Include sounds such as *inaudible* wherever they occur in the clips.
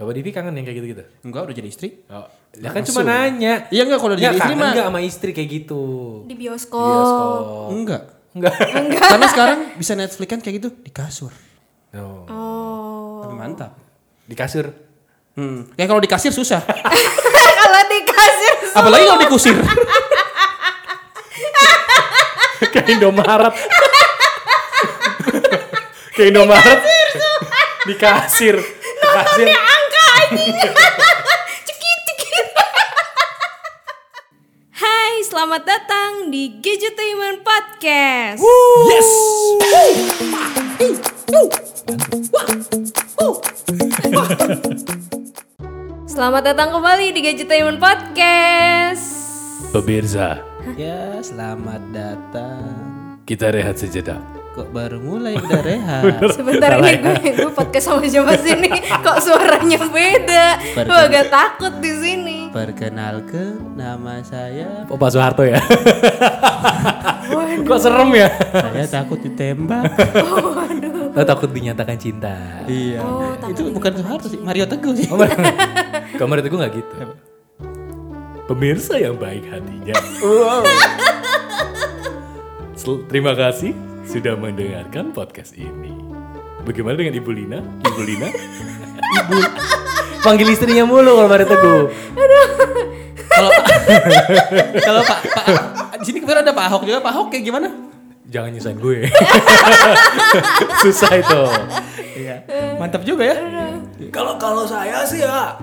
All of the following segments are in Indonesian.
Bapak Divi kangen yang kayak gitu-gitu? Enggak udah jadi istri. Oh, ya kan cuma nanya. Iya enggak kalau Ya jadi istri mah. nggak sama istri kayak gitu? Di Di bioskop. bioskop. Enggak. Enggak. Karena sekarang bisa Netflix kan kayak gitu di kasur. No. Oh. Tapi mantap. Di kasur. Hmm. Ya kalau di kasir susah. *laughs* Kalau dikasih Apalagi kalau dikusir. *laughs* Kayak Indomaret. *laughs* Kayak Indomaret. Di kasir. Di kasir. angka anjing. cekit cekit. Hai, selamat datang di Gadgetainment Podcast. yes. Selamat datang kembali di Gadgetainment Podcast. Pemirsa, Ya, selamat datang. kita rehat sejenak. Kok baru mulai udah *laughs* rehat? Sebentar ini gue, gue podcast sama siapa sini? *laughs* Kok suaranya beda? Gue agak takut di sini. Perkenalkan nama saya. Oh, Pak Soeharto ya? Kok serem ya? Saya takut ditembak. Lo *laughs* takut dinyatakan cinta. iya. Oh, Itu bukan Soeharto sih, Mario Teguh sih. Kamar itu gue gak gitu. Pemirsa yang baik hatinya. Sel- Terima kasih sudah mendengarkan podcast ini. Bagaimana dengan Ibu Lina? Ibu Lina? *laughs* Ibu. Panggil istrinya mulu kalau Mario Teguh. Kalau *laughs* kalau Pak Pak di sini kemarin ada Pak Ahok juga. Pak Ahok kayak gimana? Jangan nyusahin gue. *laughs* Susah itu. Iya. Mantap juga ya. Kalau kalau saya sih ya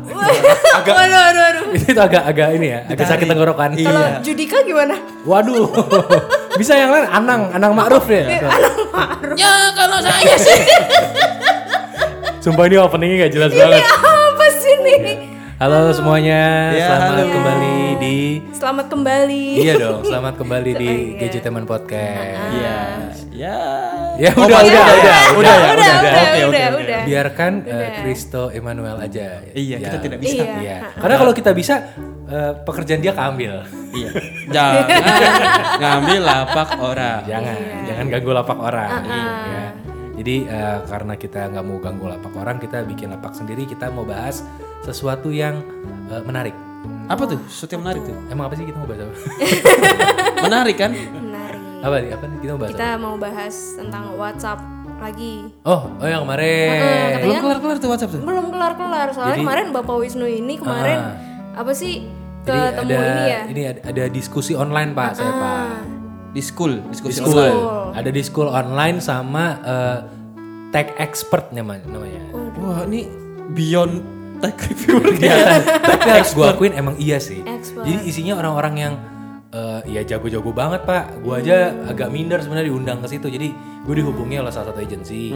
Agak. Aduh, aduh, aduh. itu agak agak ini ya, agak sakit tenggorokan. Kalau Judika gimana? Waduh. Bisa yang lain Anang, Anang Ma'ruf ya. Ya kalau saya sih. Sumpah ini openingnya gak jelas banget. Apa sih nih? Halo semuanya, Ya, selamat halo. kembali di Selamat kembali. Iya dong, selamat kembali di Gadgeteman Podcast. Iya. Ya. Ya Oh, udah, udah, udah, udah, ya? udah, udah, udah, udah, udah, udah. Biarkan eh, Kristo Emmanuel aja. Iya, kita Ya. tidak bisa. Iya. Iya. Karena kalau kita bisa eh, pekerjaan dia keambil. Iya. Jangan ngambil lapak orang. Jangan, jangan ganggu lapak orang. Iya. Jadi eh, karena kita nggak mau ganggu lapak orang, kita bikin lapak sendiri. Kita mau bahas sesuatu yang eh, menarik. Apa tuh? Sesuatu yang menarik tuh. Emang apa sih kita mau bahas? Menarik kan? Apa nih? Apa nih? Kita mau bahas apa? Kita mau bahas tentang WhatsApp lagi. Oh, oh yang kemarin. katanya- Belum kelar-kelar tuh WhatsApp tuh. Belum kelar-kelar. Soalnya Jadi- kemarin Bapak Wisnu ini kemarin apa sih ketemu Jadi ada ini ya? ini ada, ada diskusi online Pak, saya Pak. Di school, diskusi School. online. Ada di school online sama eh, tech expert namanya. namanya. Wah, ini beyond tech reviewer. Tapi harus gue akuin emang iya sih. Expert. Jadi isinya orang-orang yang eh, ya jago-jago banget Pak. Gue aja agak minder sebenarnya diundang ke situ. Jadi gue dihubungi oleh salah satu agensi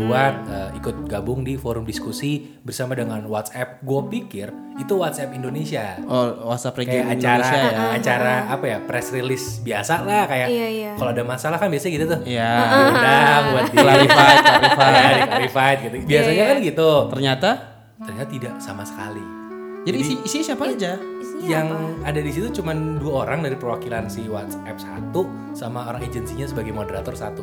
buat eh, ikut gabung di forum diskusi bersama dengan WhatsApp. Gue pikir itu WhatsApp Indonesia. Oh, WhatsApp region kayak acara Indonesia ya. acara apa ya press release biasa lah kayak Iya, iya. kalau ada masalah kan biasanya gitu tuh Iya. diundang buat di Clarified, clarified. ya, di clarified gitu biasanya kan gitu Ternyata ternyata tidak sama sekali jadi isi isinya siapa aja? Isinya yang ada di situ cuma dua orang dari perwakilan si WhatsApp satu sama orang agensinya sebagai moderator satu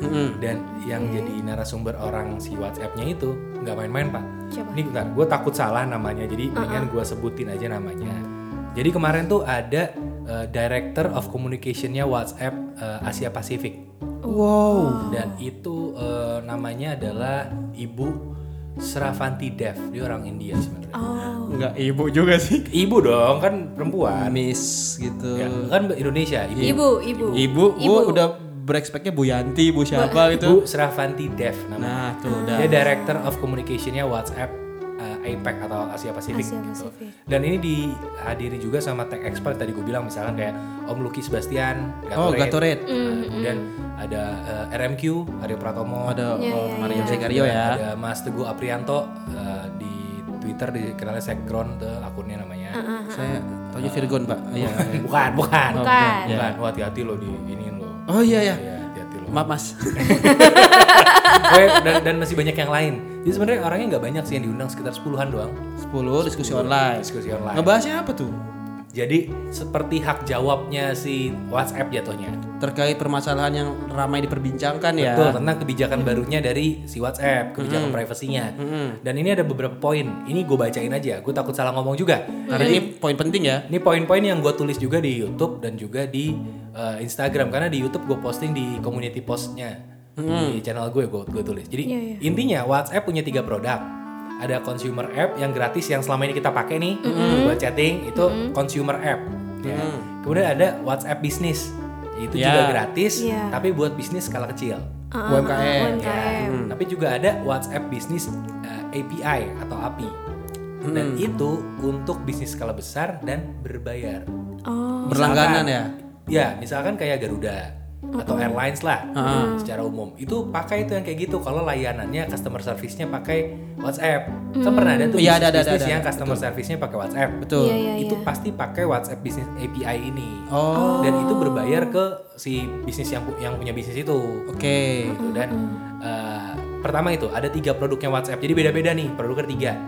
Mm-mm. dan yang jadi narasumber orang si WhatsApp-nya itu nggak main-main pak. Siapa? Ini bentar, gue takut salah namanya, jadi mendingan gue sebutin aja namanya. Jadi kemarin tuh ada uh, Director of Communication-nya WhatsApp uh, Asia Pasifik Wow. dan itu uh, namanya adalah Ibu Sravanti Dev, dia orang India sebenarnya. Oh. Enggak ibu juga sih. Ibu dong, kan perempuan. Miss gitu. Ya, kan Indonesia, Ibu. Ibu, ibu. Ibu, bu udah berekspeknya Bu Yanti, Bu siapa Bu gitu. Sravanti Dev namanya. Nah, tuh udah. Dia Director of Communication-nya WhatsApp APEC atau Asia Pasifik Asia gitu. Pasifik. Dan ini dihadiri juga sama tech expert tadi gue bilang misalkan kayak Om Lucky Sebastian, Oh, Gatorade. Nah, kemudian ada uh, RMQ, Aryo Pratomo, Ada Iya, oh, iya, Mario iya. Segario ya. ada Mas Teguh Aprianto uh, di Twitter dikenalnya Sekgron tuh akunnya namanya. Saya taunya Virgon, Pak. Iya. Bukan, bukan. Bukan. Bukan, Wah, hati-hati lo di ini lo. Oh iya ya. Hati-hati lo. Maaf, Mas. *laughs* Dan, dan masih banyak yang lain. Jadi sebenarnya orangnya nggak banyak sih yang diundang sekitar sepuluhan doang. 10 diskusi online. Diskusi online. Ngebahasnya apa tuh? jadi seperti hak jawabnya si WhatsApp jatuhnya. Terkait permasalahan yang ramai diperbincangkan ya. Betul, tentang kebijakan barunya dari si WhatsApp, kebijakan privasinya. Dan ini ada beberapa poin. Ini gue bacain aja. Gue takut salah ngomong juga. Karena ini poin penting ya. Ini poin-poin yang gue tulis juga di YouTube dan juga di uh, Instagram karena di YouTube gue posting di community postnya di channel gue gue gue tulis. Jadi Iya, iya. intinya WhatsApp punya tiga produk. Ada consumer app yang gratis yang selama ini kita pakai nih buat chatting itu consumer app. ya. Kemudian ada WhatsApp Business itu Ya. juga gratis Iya. tapi buat bisnis skala kecil. Ah, UMKM. UMKM. Tapi juga ada WhatsApp Business uh, API atau API. Dan itu untuk bisnis skala besar dan berbayar. Oh, Berlangganan ya. Ya, misalkan kayak Garuda atau airlines lah secara umum. Itu pakai itu yang kayak gitu kalau layanannya customer service-nya pakai WhatsApp. Kan pernah ada tuh Iya, ada, ada, bisnis ada, yang ada. customer service-nya pakai WhatsApp. Betul. Iya, iya, Itu iya. pasti pakai WhatsApp Business API ini. Oh. Dan itu berbayar ke si bisnis yang yang punya bisnis itu Oke. gitu dan eh, pertama itu ada tiga produknya WhatsApp jadi beda-beda nih produk ketiga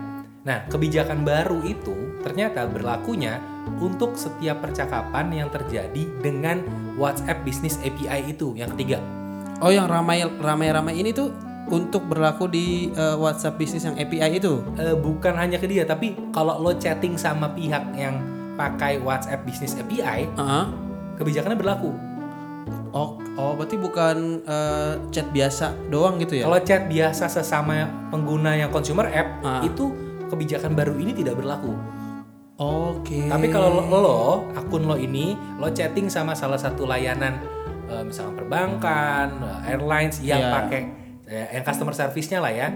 nah kebijakan baru itu ternyata berlakunya untuk setiap percakapan yang terjadi dengan WhatsApp Business API itu yang ketiga Oh, yang ramai ramai ramai ini tuh untuk berlaku di eh, WhatsApp bisnis yang API itu. Eh, bukan hanya ke dia tapi kalau lo chatting sama pihak yang pakai WhatsApp Business API Heeh. kebijakannya berlaku Oh, oh berarti bukan eh, chat biasa doang gitu ya? kalau chat biasa sesama pengguna yang consumer app Ah. itu kebijakan baru ini tidak berlaku Oke. Tapi kalau lo, lo, akun lo ini, lo chatting sama salah satu layanan, eh, misalnya perbankan, eh, airlines yang Iya. pakai, eh, yang customer service-nya lah ya,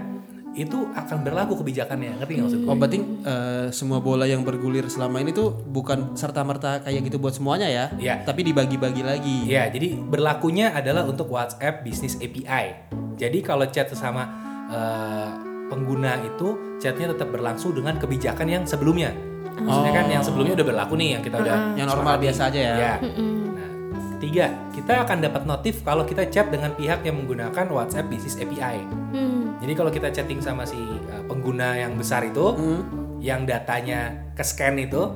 itu akan berlaku kebijakannya. Ngerti nggak maksud gue? Oh berarti eh, semua bola yang bergulir selama ini tuh bukan serta merta kayak gitu buat semuanya ya? Iya. Tapi dibagi-bagi lagi. Ya, jadi berlakunya adalah untuk WhatsApp Business API. Jadi kalau chat sesama eh, pengguna itu, chatnya tetap berlangsung dengan kebijakan yang sebelumnya. Maksudnya kan yang sebelumnya udah berlaku nih, yang kita udah Yang normal biasa aja ya. Ya. Nah, ketiga, kita akan dapat notif kalau kita chat dengan pihak yang menggunakan WhatsApp Business API. hmm. Jadi kalau kita chatting sama si uh, pengguna yang besar itu, yang datanya ke scan itu,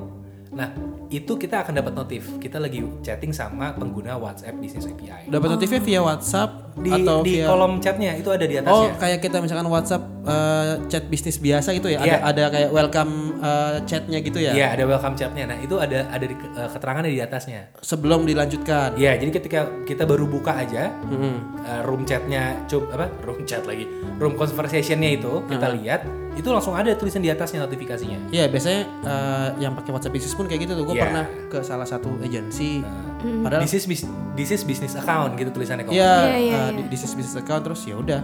nah itu kita akan dapat notif. Kita lagi chatting sama pengguna WhatsApp Business API. Dapat notifnya via WhatsApp Di, atau di via kolom chatnya itu ada di Oh, atasnya. kayak kita misalkan WhatsApp eh, chat bisnis biasa gitu ya. Iya. Ada ada kayak welcome eh, chatnya gitu ya. Iya, ada welcome chatnya. Nah itu ada ada di, uh, keterangannya di atasnya. Sebelum dilanjutkan. Iya, jadi ketika kita baru buka aja, Mm-mm. uh, room chatnya coba apa room chat lagi room conversationnya itu kita lihat itu langsung ada tulisan di atasnya notifikasinya Iya biasanya eh, yang pakai WhatsApp bisnis pun kayak gitu tuh. Gue Iya. pernah ke salah satu agensi. Padahal this is bis- this is business account gitu tulisannya kok Iya, Iya, iya, eh, di this is business account terus ya udah.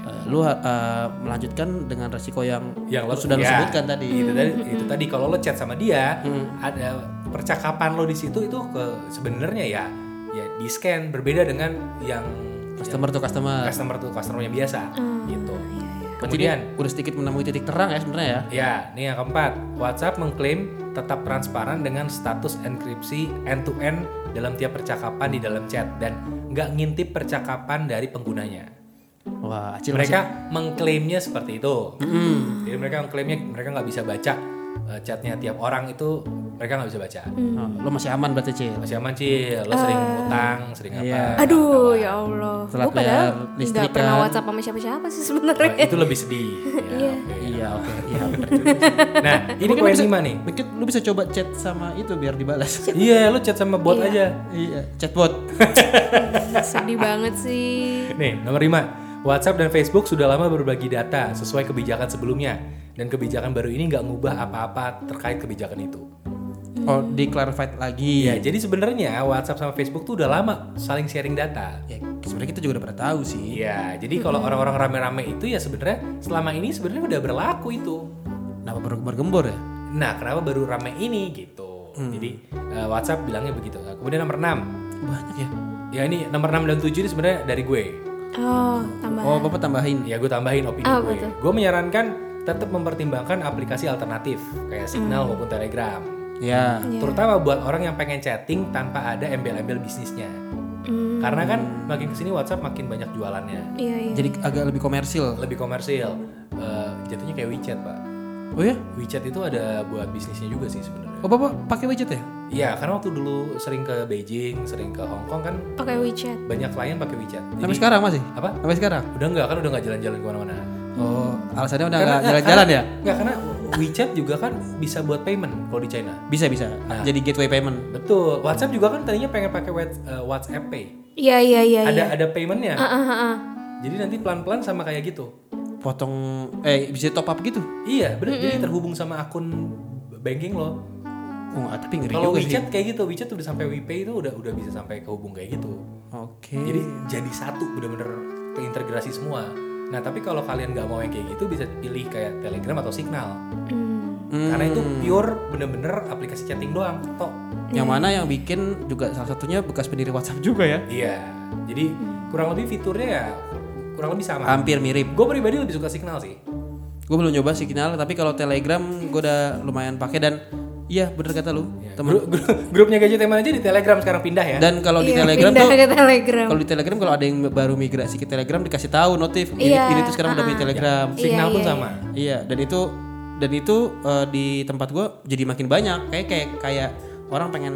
Eh, lu eh, melanjutkan dengan resiko yang, yang lo sudah lu ya, sebutkan tadi. itu tadi itu tadi kalau lo chat sama dia ada percakapan lo di situ itu ke sebenarnya ya ya di scan berbeda dengan yang Customer tuh customer. customer tuh customer yang biasa gitu Berarti dia kemudian udah sedikit menemui titik terang ya sebenarnya ya. Ya, ini yang keempat. WhatsApp mengklaim tetap transparan dengan status enkripsi end-to-end dalam tiap percakapan di dalam chat dan nggak ngintip percakapan dari penggunanya. Wah, Acil Mereka mengklaimnya seperti itu. Jadi mereka mengklaimnya mereka nggak bisa baca eh, chatnya tiap orang itu mereka nggak bisa baca. masih, oh, lo masih aman berarti Cil. Masih aman sih, lo sering utang, sering apa? Iya. Aduh, ya Allah. Telat Gue padahal nggak pernah kan. WhatsApp sama siapa-siapa sih Oh, sebenarnya. itu lebih sedih. *laughs* Ya, oke. Iya, oke. Iya. *laughs* Nah, ini poin bisa- lima nih. Mungkin lu bisa coba chat sama itu biar dibalas. Iya, lo chat sama bot Iya. aja. iya, chatbot. Sedih banget sih. Nih, nomor 5. WhatsApp dan Facebook sudah lama berbagi data sesuai kebijakan sebelumnya. Dan kebijakan baru ini nggak ngubah apa-apa terkait kebijakan itu. Oh, di clarified lagi. Ya, jadi sebenarnya WhatsApp sama Facebook tuh udah lama saling sharing data. Ya, sebenarnya kita juga udah pernah tahu sih. Iya, jadi kalau orang-orang rame-rame itu ya sebenarnya selama ini sebenarnya udah berlaku itu. Kenapa baru gembar-gembor ya? Nah, kenapa baru rame ini gitu. Jadi eh, WhatsApp bilangnya begitu. Kemudian nomor 6. Banyak ya. Ya ini nomor 6 dan 7 ini sebenarnya dari gue. Oh, tambah. Oh, Bapak tambahin. Ya gue tambahin opini Ah, gue. betul. Gue menyarankan tetap mempertimbangkan aplikasi alternatif kayak Signal maupun Telegram. Ya. Terutama buat orang yang pengen chatting tanpa ada embel-embel bisnisnya. Hmm, Karena kan makin ke sini WhatsApp makin banyak jualannya, iya iya. Jadi agak lebih komersil. lebih komersil. Eh, jatuhnya kayak WeChat pak. Oh ya? WeChat itu ada buat bisnisnya juga sih sebenarnya. Oh bapak pakai widget ya? Iya, karena waktu dulu sering ke Beijing, sering ke Hong Kong kan Pakai WeChat. banyak klien pakai WeChat. Jadi- Sampai sekarang masih? Apa? Sampai sekarang? Udah enggak kan udah nggak jalan-jalan ke mana-mana. Oh, alasannya udah Karena- nggak jalan-jalan ya? Enggak karena WeChat juga kan bisa buat payment kalau di China. Bisa bisa. Nah. Jadi gateway payment. Betul. WhatsApp juga kan tadinya pengen pakai Whats- eh, WhatsApp Pay. Iya iya iya. Ada iya. ada paymentnya. Ah, ah, ah. Jadi nanti pelan-pelan sama kayak gitu. Potong eh bisa top up gitu. Iya, bener. Jadi terhubung sama akun banking lo. Oh, tapi ngeri Kalau juga sih. WeChat kayak gitu, WeChat udah sampai WePay itu udah udah bisa sampai kehubung kayak gitu. Oke. Jadi jadi satu bener-bener terintegrasi semua. Nah tapi kalau kalian nggak mau yang kayak gitu bisa pilih kayak Telegram atau Signal. Hmm. Karena itu pure bener-bener aplikasi chatting doang. Tok. Yang mana yang bikin juga salah satunya bekas pendiri WhatsApp juga ya. Iya. Jadi kurang lebih fiturnya ya kurang lebih sama. Hampir mirip. Gue pribadi lebih suka Signal sih. Gue belum nyoba Signal, tapi kalau Telegram gue udah lumayan pakai dan iya bener kata lu. Temen. Grup, grup- grupnya gadget teman aja di Telegram sekarang pindah ya. Dan kalau di Iya, Telegram pindah tuh ke Telegram. kalau di Telegram kalau ada yang baru migrasi ke Telegram dikasih tahu notif ini, Iya, ini tuh sekarang udah punya Telegram. Signal Iya, pun iya, sama. Iya, dan itu dan itu eh, di tempat gue jadi makin banyak. Kayak kayak kayak orang pengen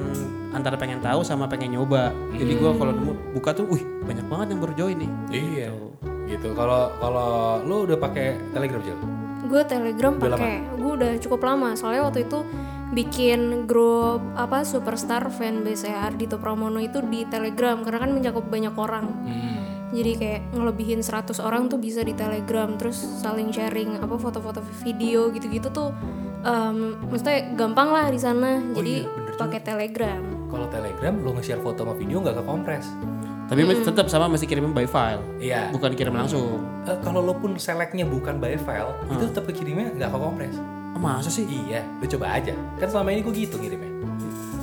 antara pengen tahu sama pengen nyoba. Jadi gue kalau nemu buka tuh, wih banyak banget yang baru join nih. Iya. Gitu. Kalau kalau lu udah pakai Telegram Jil? Gue Telegram pakai. Gue udah cukup lama. Soalnya waktu itu bikin grup apa superstar fanbase ya Ardito Pramono itu di Telegram karena kan mencakup banyak orang. Jadi kayak ngelebihin 100 orang tuh bisa di Telegram terus saling sharing apa foto-foto video gitu-gitu tuh em, maksudnya gampang lah di sana. Jadi iya, pakai Telegram. Kalau Telegram lu nge-share foto sama video nggak ke kompres. Tapi tetap sama masih kirimin by file, Iya. bukan kirim langsung. Eh, kalau lo pun selectnya bukan by file, itu tetap kekirimnya nggak ke kompres. Oh, masa sih? Iya, lu coba aja. Kan selama ini gue gitu ngirimnya.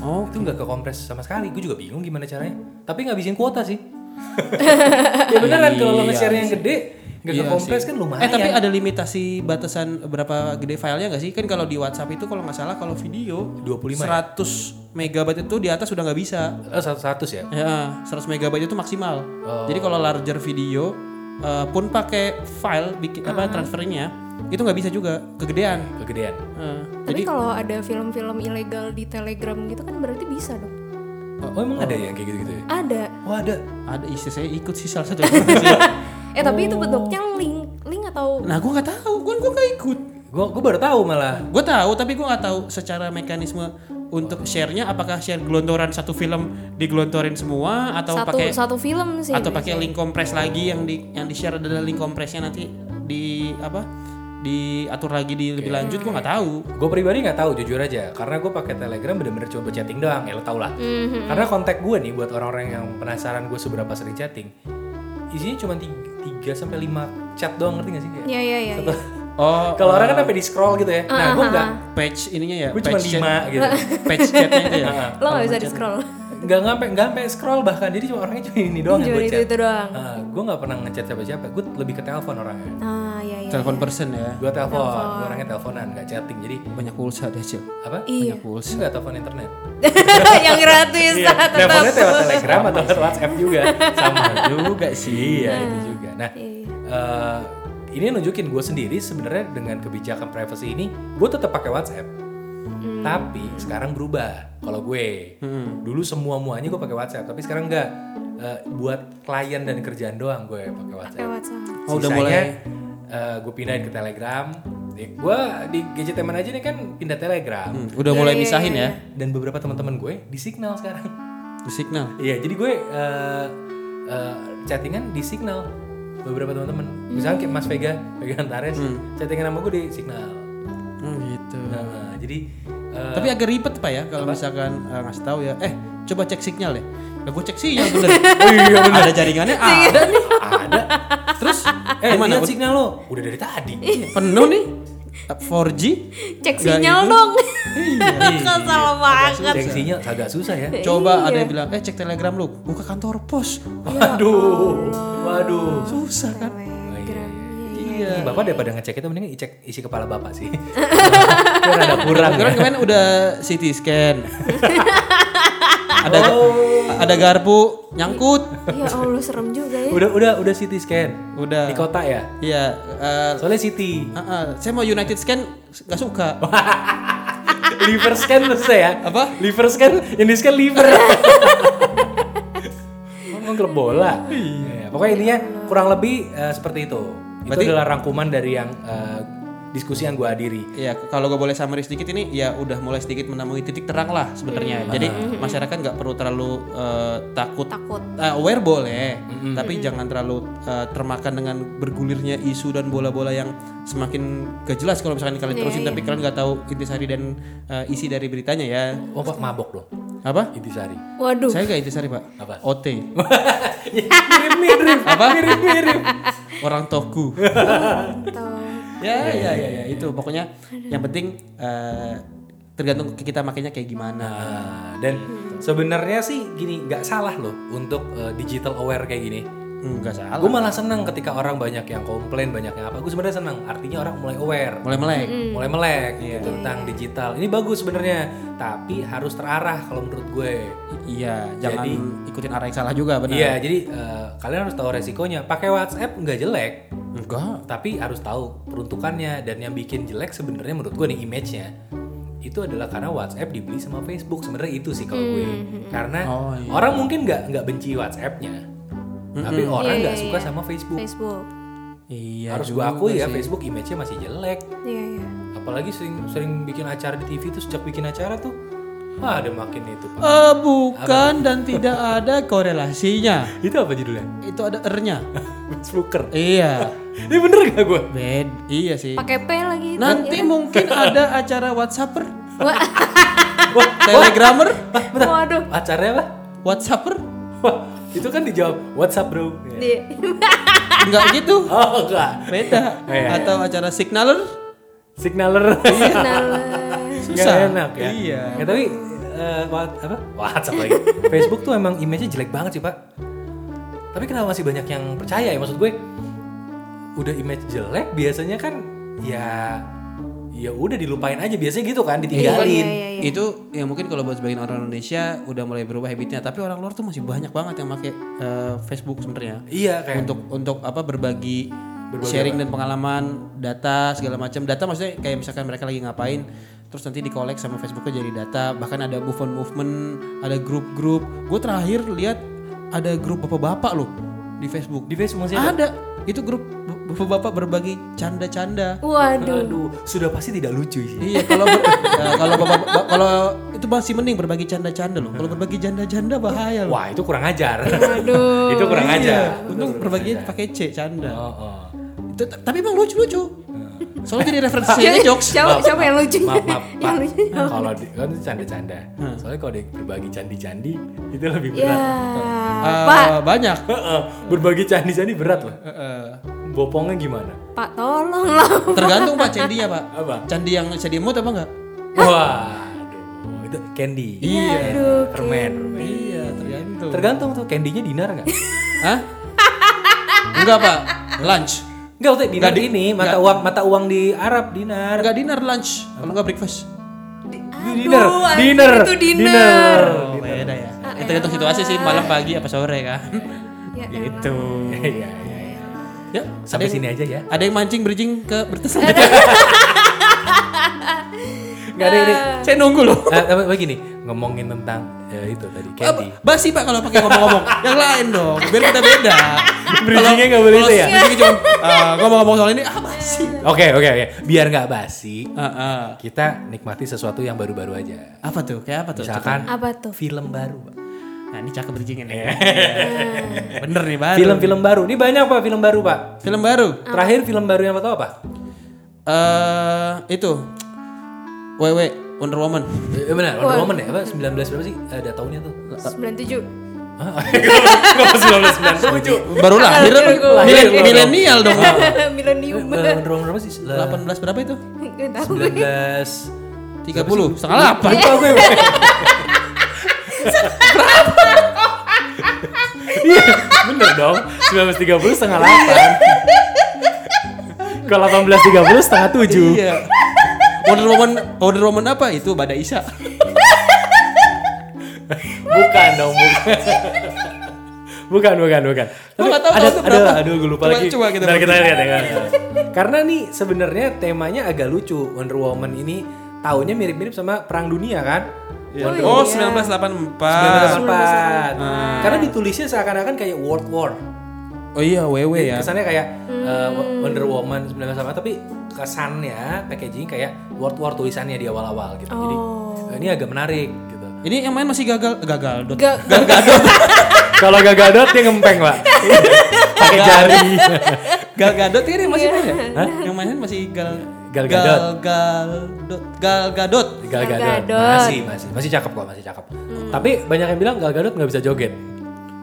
Oh, Itu nggak ke kompres sama sekali. Gue juga bingung gimana caranya. Tapi ngabisin kuota sih. *laughs* ya beneran kalau lo Iya nge-share yang gede, nggak ke Iya kompres sih. kan lumayan. Eh tapi ada limitasi batasan berapa gede filenya nggak sih? Kan kalau di WhatsApp itu kalau nggak salah kalau video 25 ya? 100 megabyte itu di atas udah nggak bisa. Eh, 100 ya? Ya, 100 megabyte itu maksimal. Oh. Jadi kalau larger video eh, pun pakai file bikin apa transfernya itu nggak bisa juga kegedean. Kegedean. Eh, Tapi kalau ada film-film ilegal di Telegram gitu kan berarti bisa dong. Oh, oh, emang ada ya yang kayak gitu-gitu ya? Ada. Oh ada. ada isi saya ikut sih salah satu. *laughs* Eh tapi itu bentuknya link, link atau nah, gue nggak tahu, gue gue nggak ikut. Gue gue baru tahu malah. Gue tahu tapi gue nggak tahu secara mekanisme untuk share-nya apakah share gelontoran satu film digelontorin semua atau satu pakai satu film sih. atau pakai link kompres lagi yang di yang di share adalah link kompresnya nanti di apa diatur lagi di lebih lanjut gue nggak tahu Gue pribadi nggak tahu jujur aja, karena gue pakai Telegram bener-bener coba chatting doang, ya lo tau lah. Karena kontak gue nih buat orang-orang yang penasaran gue seberapa sering chatting, isinya cuma 3 sampai 5 chat doang ngerti gak sih kayak? Iya iya iya. Satu- oh *laughs* Kalau orang kan sampai di scroll gitu ya. Nah, gue enggak. page ininya ya Gue cuma 5 gitu. page chatnya itu ya Lo nggak bisa di scroll. Enggak sampai enggak sampai scroll bahkan. Jadi cuma orangnya cuma ini doang yang Cuma gue itu chat. itu doang. gue nggak pernah ngechat siapa-siapa. Gue lebih ke telepon orangnya. Ah iya iya. telepon person ya Gue telepon, gue orangnya teleponan, nggak chatting. Jadi banyak pulsa deh cil apa? Iya. banyak pulsa Enggak telepon internet. *laughs* yang gratis Iya, tetap. teleponnya lewat Telegram atau lewat WhatsApp juga. *laughs* Sama juga sih Iya, itu juga. Nah, Iya. eh, ini nunjukin gue sendiri sebenarnya dengan kebijakan privacy ini, gue tetap pakai WhatsApp. Tapi sekarang berubah. Kalau gue dulu semua muanya gue pakai WhatsApp, tapi sekarang enggak. Eh, buat klien dan kerjaan doang gue pakai WhatsApp. WhatsApp. Oh, udah Sisanya, mulai. eh, gue pindahin ke Telegram. Gue di gadget teman aja nih kan pindah Telegram. Hmm, udah mulai misahin ya Dan beberapa teman-teman gue di Signal sekarang. di signal Iya, jadi gue eh, eh, chattingan di Signal beberapa teman-teman. Misalnya kayak Mas Vega, Vega Antares, chattingan sama gue di Signal. Oh gitu Nah, jadi eh, tapi agak ribet pak ya kalau misalkan eh, ngasih tahu ya eh coba cek signal ya ya gue cek sinyal *laughs* bener iya bener ada jaringannya ada nih ada. terus Eh, gimana lihat Signal lo. Udah dari tadi. penuh nih 4G Cek Nggak sinyal itu. dong. Iya. *laughs* Kok salah banget. Cek sinyal agak susah ya. coba ada yang bilang eh cek telegram lu buka kantor pos Waduh. Waduh. susah kan. Iya. Bapak daripada ngecek itu mending cek isi kepala Bapak sih. *laughs* Biar ada kurang. Kebetulan ya. kemarin udah CT scan *laughs* ada Oh. ada garpu nyangkut Ya Allah serem juga ya. Udah udah udah CT scan. udah Di kota ya. iya eh, Soalnya City. ah, ah, saya mau United scan nggak suka *laughs* liver scan maksudnya ya? Apa? Liver scan, yang di scan liver. Ngomong klub bola. Iya. Pokoknya intinya kurang lebih eh, seperti itu. Itu Berarti- adalah rangkuman dari yang eh, diskusi yang gue hadiri. Ya kalau gue boleh summary sedikit ini ya udah mulai sedikit menemui titik terang lah sebenarnya. Jadi masyarakat nggak perlu terlalu eh, takut. Takut. Eh, aware boleh, tapi jangan terlalu eh, termakan dengan bergulirnya isu dan bola-bola yang semakin gak jelas kalau misalkan kalian terusin tapi kalian nggak tahu intisari dan eh, isi dari beritanya ya. Oh pak mabok dong. Apa? Intisari. Waduh. Saya gak intisari pak. Apa? OT. Mirip-mirip. *laughs* Apa? Mirip-mirip. *laughs* Orang toku. Tuh. Ya, ya, ya, ya, itu pokoknya yang penting eh, tergantung kita makainya kayak gimana. Nah, dan sebenarnya sih gini nggak salah loh untuk eh, digital aware kayak gini. Enggak salah. Gue malah senang ketika orang banyak yang komplain, banyak yang apa. Gue sebenarnya senang. Artinya orang mulai aware, Mulai melek. mulai melek gitu, tentang digital. Ini bagus sebenarnya, tapi harus terarah kalau menurut gue. Iya, jangan Jadi- ikutin arah yang salah juga benar. Iya, jadi eh, kalian harus tahu resikonya. Pakai WhatsApp nggak jelek, Enggak. tapi harus tahu peruntukannya dan yang bikin jelek sebenarnya menurut gue nih image-nya itu adalah karena WhatsApp dibeli sama Facebook sebenarnya itu sih kalau gue karena Oh, iya. orang mungkin nggak nggak benci WhatsApp-nya tapi orang nggak suka sama Facebook Facebook. Iya. harus gue akui ya Facebook image-nya masih jelek Iya, iya. apalagi sering sering bikin acara di TV tuh sejak bikin acara tuh wah ada makin itu pak Eh, bukan dan tidak ada korelasinya. *laughs* itu apa judulnya Itu ada er-nya. *laughs* Facebooker iya. *laughs* ini bener gak gue Bed. Iya sih. Pakai P lagi. itu. Nanti mungkin ada acara WhatsApper, Wah, Telegrammer, Waduh. acaranya apa WhatsApper. wah itu kan dijawab WhatsApp bro Di- *laughs* Enggak gitu. oh enggak Beda. Iya. Atau acara signaler. signaler Kenal. Susah. Nggak enak ya. Iya. Ya, tapi eh, what, apa? WhatsApp lagi. Facebook tuh emang image-nya jelek banget sih, Pak. Tapi kenapa masih banyak yang percaya ya? Maksud gue udah image jelek biasanya kan ya ya udah dilupain aja biasanya gitu kan ditinggalin. Iya, iya, iya. Itu yang mungkin kalau buat sebagian orang Indonesia udah mulai berubah habitnya, tapi orang luar tuh masih banyak banget yang pakai eh, Facebook sebenarnya. Iya kayak untuk untuk apa berbagi, sharing dan pengalaman data segala macam data maksudnya kayak misalkan mereka lagi ngapain terus nanti dikolek sama Facebooknya jadi data bahkan ada movement movement ada grup-grup gue terakhir lihat ada grup bapak-bapak loh di Facebook di Facebook masih ada. ada itu grup bapak-bapak berbagi canda-canda Waduh. Aduh, sudah pasti tidak lucu sih. iya kalau ber- *laughs* eh, kalau bapak ba- kalau itu masih mending berbagi canda-canda loh kalau berbagi janda-janda bahaya loh Wah, itu kurang ajar. Waduh. itu kurang ajar. untung berbaginya pakai C canda Oh, oh. Itu- tapi emang lucu-lucu soalnya jadi referensi Siapa- jokes Siapa, siapa yang lucu? Maaf, maaf, *laughs* yang lucu. Kalau di, kan itu canda-canda. Soalnya kalau berbagi candi-candi itu lebih Ya, berat. Eh, Pak, banyak Heeh, berbagi candi-candi berat loh. Eh, Bopongnya gimana? Pak tolong lah. tergantung pak candinya pak Apa? candi yang candi mood apa enggak Waduh, itu candy. iya Aduh, Permen. iya tergantung Tergantung tuh candinya dinar nggak? Hah? enggak pak lunch Enggak, waktu dinar di- ini mata nggak. uang mata uang di Arab dinar. enggak dinner lunch kalau enggak breakfast dinner, anjing, dinner, itu dinner. oh beda ya itu tergantung situasi sih malam pagi apa sore kan *laughs* Ya, gitu Iya, *laughs* iya, iya. ya Sampai yang- sini aja ya. ada yang mancing bridging ke bertes *laughs* Enggak ada ini. saya nunggu loh Eh, tapi begini, ngomongin tentang ya, itu tadi candy. Apa? Basi pak kalau pakai ngomong-ngomong Yang lain dong Biar kita beda *laughs* Bridgingnya nggak boleh itu ya? Bridgingnya cuma eh, Ngomong-ngomong soal ini Ah basi Oke, oke, oke. Biar nggak basi, Ah, ah. kita nikmati sesuatu yang baru-baru aja. Apa tuh? Kayak apa tuh? Misalkan Apa tuh? film baru, Pak. Nah ini cakep bridgingnya nih Bener nih baru Film-film baru. Ini banyak Pak film baru, Pak. Film baru Terakhir film baru yang lo tau apa? eh Itu WW Wonder Woman Eh, benar, Wonder Woman ya? Apa 19 berapa sih? Ada tahunnya tuh. 97. Hah? Enggak 1997. Baru lahir apa? Milenial dong *laughs* Milenium. Eh, Wonder Woman berapa sih? 18 berapa itu? Gak tahu. 19 30 Setengah delapan Lupa gue. Iya, *laughs* bener dong. 1930 setengah 8. Kalau 1830 setengah 7. Iya Wonder Woman Wonder Woman apa? Itu Badai *laughs* Isa Bukan dong, *laughs* bukan. bukan, bukan, bukan. Gua nggak tahu ada, ada, berapa. aduh, gue lupa Coba- lagi. coba kita kita lihat ya kan. *laughs* Karena nih sebenarnya temanya agak lucu. Wonder Woman ini tahunnya mirip-mirip sama Perang Dunia kan? Wonder Oh, iya. 1984. 1984. Karena ditulisnya seakan-akan kayak World War. Oh iya, WW ya. Kesannya kayak uh, Wonder Woman 1984 tapi kesannya packaging kayak World War tulisannya di awal-awal gitu. Jadi uh, ini agak menarik gitu. Ini yang main masih gagal gagal dot. Gak, *laughs* Kalau gak gadot dia ngempeng, Pak. *laughs* Pakai jari. *laughs* Gal Gadot ini masih main ya? Yang mainin masih Gal Gal Gadot. Gal Gadot. Gal Gadot. Gal Gadot. Masih, masih. Masih cakep kok, masih cakep. Tapi banyak yang bilang Gal Gadot nggak bisa joget.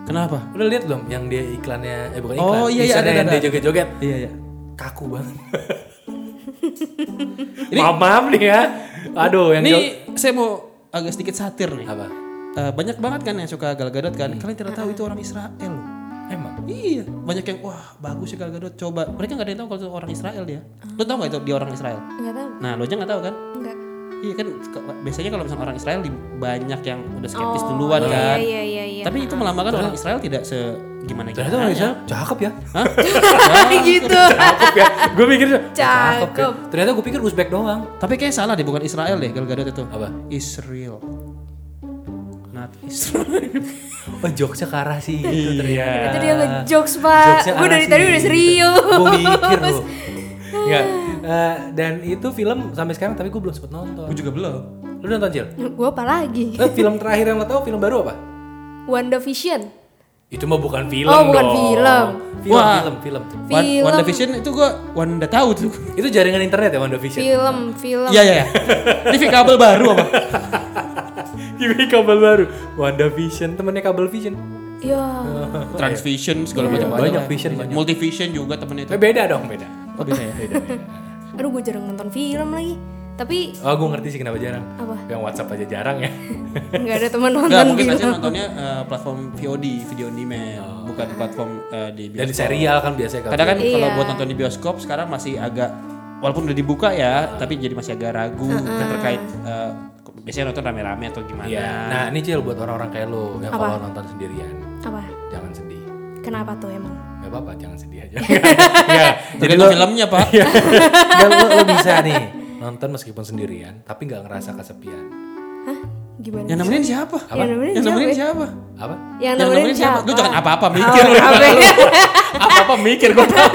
Kenapa? Udah lihat belum yang dia iklannya eh bukan iklan. Oh, iya, iya, ada, yang ada. dia joget-joget. Iya ya. Kaku banget. *laughs* maaf, maaf nih ya. Aduh, yang Ini jog- saya mau agak sedikit satir nih. apa? Eh, banyak banget kan yang suka Gal Gadot kan. Kalian tidak tahu itu orang Israel. loh. Emang Iya, banyak yang wah bagus ya Gal Gadot. Coba. Mereka nggak ada yang tahu kalau itu orang Israel dia. Lo tau nggak itu dia orang Israel? nggak tahu. Nah, lo aja nggak tahu kan? Nggak. Iya kan biasanya kalau misalnya orang Israel banyak yang udah skeptis Oh, duluan iya, kan. Iya, iya, iya. Tapi itu melambangkan orang Israel tidak se gimana ternyata orang Israel cakep ya. Hah? *laughs* gitu. Cakep ya. Gue mikir cakep. ya. Ternyata gue pikir Uzbek doang. Tapi kayak salah deh, bukan Israel deh Gal Gadot itu. Apa? Israel. Not Israel. *laughs* Oh, jokesnya ke arah sih itu ternyata. Itu dia ngejokes, Pak. Gue dari tadi udah serius. Gue mikir loh. *laughs* Enggak. Eh, dan itu film sampai sekarang tapi gue belum sempet nonton. Gue juga belum. Lu nonton Cil? Gue apa lagi? Eh, film terakhir yang lo tau film baru apa? WandaVision. Itu mah bukan film Oh, bukan dong. film. Film, Wah. film, film. One, Film. WandaVision itu gue Wanda tahu tuh. Itu jaringan internet ya WandaVision? Film, film. Iya iya. iya. Ini kabel baru apa? *laughs* Ini kabel baru. WandaVision, temennya kabel Vision. Ya. *laughs* Transvision segala macam Banyak lah. vision, banyak. Multivision juga temennya itu. Eh, beda dong, beda. Oh beda ya. Beda, beda. Aduh, gue jarang nonton film lagi. Tapi Oh, gue ngerti sih kenapa jarang. Apa? Yang WhatsApp aja jarang ya. *laughs* nggak ada teman nonton mungkin film. pasti nontonnya eh, platform VOD, video on demand, bukan platform eh, di Dan bioskop. serial kan biasanya kalau Kadang kan Iya. kalau buat nonton di bioskop sekarang masih agak walaupun udah dibuka ya, tapi jadi masih agak ragu kan terkait eh, biasanya nonton rame-rame atau gimana. Iya. Nah, ini Cil buat orang-orang kayak lo yang Apa? kalau nonton sendirian, Apa? jangan sedih. Kenapa tuh emang? Gak apa-apa, jangan sedih aja. *laughs* Enggak. Jadi filmnya pak. Enggak, lo, lo bisa nih nonton meskipun sendirian, tapi nggak ngerasa kesepian. Hah? Gimana? Yang nemenin siapa? Yang nemenin Yang nemenin siapa? siapa? Apa? Yang nemenin siapa? Lu jangan apa-apa mikir Oh, apa? *laughs* Apa-apa mikir gue tahu.